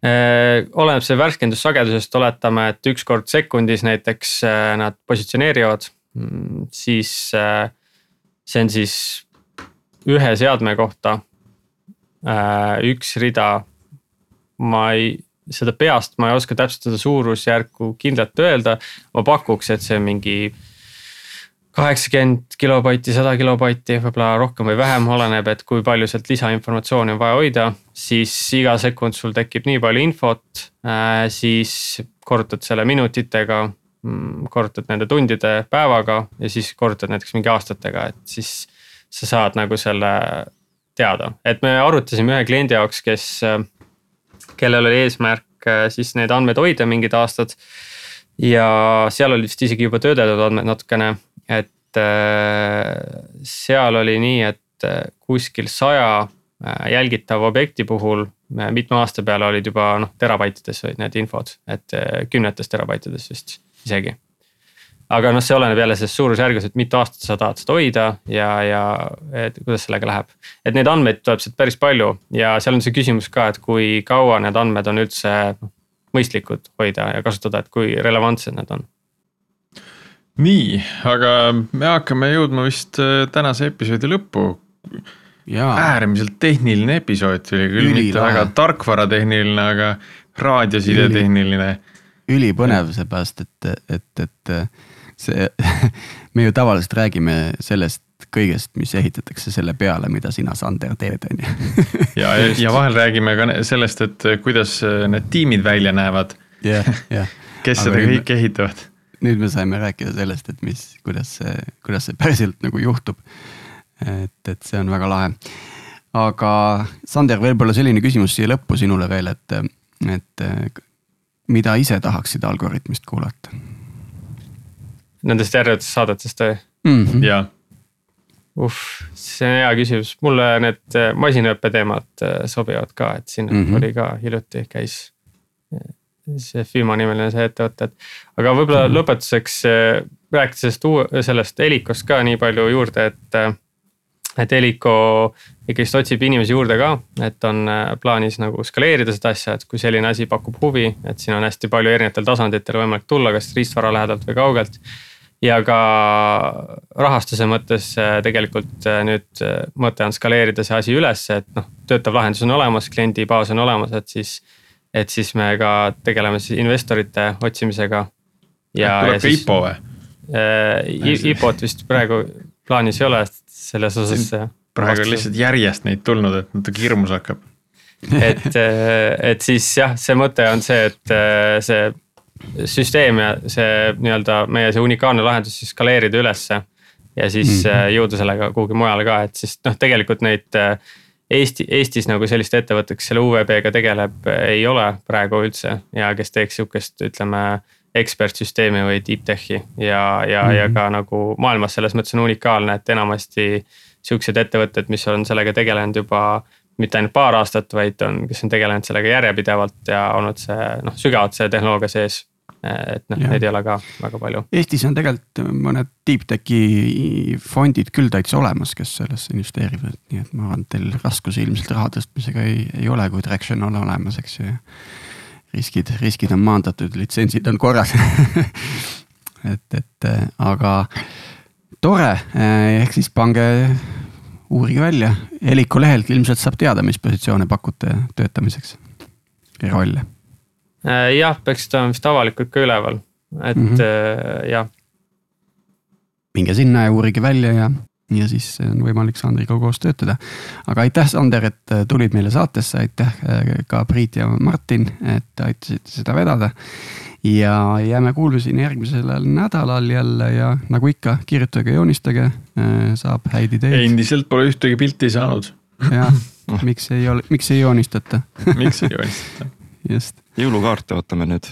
Äh, oleneb see värskendussagedusest, oletame, et üks kord sekundis näiteks äh, nad positsioneerivad, mm, siis äh, see on siis ühe seadme kohta üks rida. ma ei, seda peast ma ei oska täpselt seda suurusjärku kindlalt öelda, ma pakuks, et see mingi kaheksakümmend kilobaiti, sada kilobaiti, võib-olla rohkem või vähem, oleneb, et kui palju sealt lisainformatsiooni on vaja hoida. siis iga sekund sul tekib nii palju infot äh,, siis korrutad selle minutitega Mm, korrutad nende tundide päevaga ja siis korrutad näiteks mingi aastatega, et siis sa saad nagu selle teada, et me arutasime ühe kliendi jaoks, kes, kellel oli eesmärk äh, siis neid andmeid hoida mingid aastad. Ja seal oli vist isegi juba töödeldud andmed natukene, et äh, seal oli nii, et äh, kuskil saja jälgitava objekti puhul mitme aasta peale olid juba noh terabaitides olid need infod, et kümnetes terabaitides vist isegi. aga noh, see oleneb jälle sellest suurusjärgus, et mitu aastat sa tahad seda hoida ja, ja et kuidas sellega läheb. et neid andmeid tuleb sealt päris palju ja seal on see küsimus ka, et kui kaua need andmed on üldse noh, mõistlikud hoida ja kasutada, et kui relevantsed need on. Nii, aga me hakkame jõudma vist äh, tänase episoodi lõppu. äärmiselt tehniline episood tuli küll, mitte väga tarkvaratehniline, aga raadiosidetehniline ülipõnev seepärast, et, et, et see, me ju tavaliselt räägime sellest kõigest, mis ehitatakse selle peale, mida sina, Sander, teed, on ju. ja, ja vahel räägime ka sellest, et kuidas need tiimid välja näevad yeah,. Yeah. kes Aga seda kõike ehitavad. nüüd me saime rääkida sellest, et mis, kuidas see, kuidas see päriselt nagu juhtub. et, et see on väga lahe. aga Sander, võib-olla selline küsimus siia lõppu sinule veel, et, et mida ise tahaksid Algorütmist kuulata? Nendest järgnevatest saadetest või mm? -hmm. jaa. Uh, see on hea küsimus, mulle need äh, masinaõppe teemad äh, sobivad ka, et siin mm -hmm. oli ka hiljuti käis äh, see FIMA nimeline see ettevõte, et. aga võib-olla mm -hmm. lõpetuseks rääkides sellest, sellest Helikost ka nii palju juurde, et et Helico ikkagist otsib inimesi juurde ka, et on plaanis nagu skaleerida seda asja, et kui selline asi pakub huvi, et siin on hästi palju erinevatel tasanditel võimalik tulla, kas riistvara lähedalt või kaugelt. Ja ka rahastuse mõttes äh, tegelikult äh, nüüd mõte on skaleerida see asi ülesse, et noh, töötav lahendus on olemas, kliendibaas on olemas, et siis. et siis me ka tegeleme siis investorite otsimisega. tuleb ka IPO või? IPO-t vist praegu plaanis ei ole, selles osas. praegu on lihtsalt järjest neid tulnud, et natuke hirmus hakkab et, et siis jah, see mõte on see, et see süsteem ja see nii-öelda meie see unikaalne lahendus siis skaleerida ülesse. ja siis mm -hmm. jõuda sellega kuhugi mujale ka, et siis noh, tegelikult neid Eesti, Eestis nagu sellist ettevõtet, kes selle UVB-ga tegeleb, ei ole praegu üldse ja kes teeks sihukest, ütleme ekspertsüsteemi või deep tech'i ja, ja mm, -hmm. ja Mhm. ka nagu maailmas selles mõttes on unikaalne, et enamasti. Siuksed ettevõtted, mis on sellega tegelenud juba mitte ainult paar aastat, vaid on, kes on tegelenud sellega järjepidevalt ja olnud see noh, sügavalt see tehnoloogia sees. Et noh, neid ei ole ka väga palju. Eestis on tegelikult mõned deep tech'i fondid küll täitsa olemas, kes sellesse investeerivad, nii et ma arvan, et teil raskusi ilmselt raha tõstmisega ei, ei ole, kui traction on olemas, eks ju. riskid, riskid on maandatud, litsentsid on korras et, et äh, aga tore, ehk siis pange, uurige välja, Heliku lehelt ilmselt saab teada, mis positsioone pakute töötamiseks ja rolle. Äh, jah, peaksid olema vist avalikult ka üleval, et mm. -hmm. jah minge sinna ja uurige välja ja, ja siis on võimalik Sandriga koos töötada. aga aitäh, Sander, et äh, tulid meile saatesse, aitäh äh, ka Priit ja Martin, et aitasite seda vedada. ja jääme kuulmiseni järgmisel nädalal jälle ja nagu ikka, kirjutage, joonistage, saab häid ideid. endiselt pole ühtegi pilti saanud jah, miks ei ole, miks ei joonistata miks ei joonistata? just. Jõulukaarte ootame nüüd.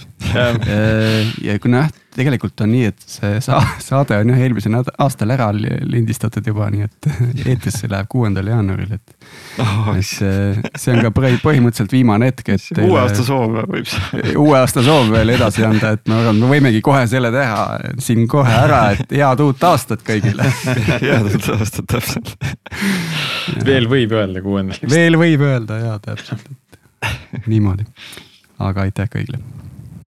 ja kuna jah, tegelikult on nii, et see sa saade on jah eelmisel aastal ära li- lindistatud juba, nii et eetrisse läheb kuuendal jaanuaril, et. et see, see on ka põhi- põhimõtteliselt viimane hetk, et. uue aasta soov võib see. uue aasta soov veel edasi anda, et ma arvan, me võimegi kohe selle teha siin kohe ära, et head uut aastat kõigile. head uut aastat, täpselt. veel võib öelda kuuendal. veel võib öelda ja täpselt, et niimoodi, aga aitäh kõigile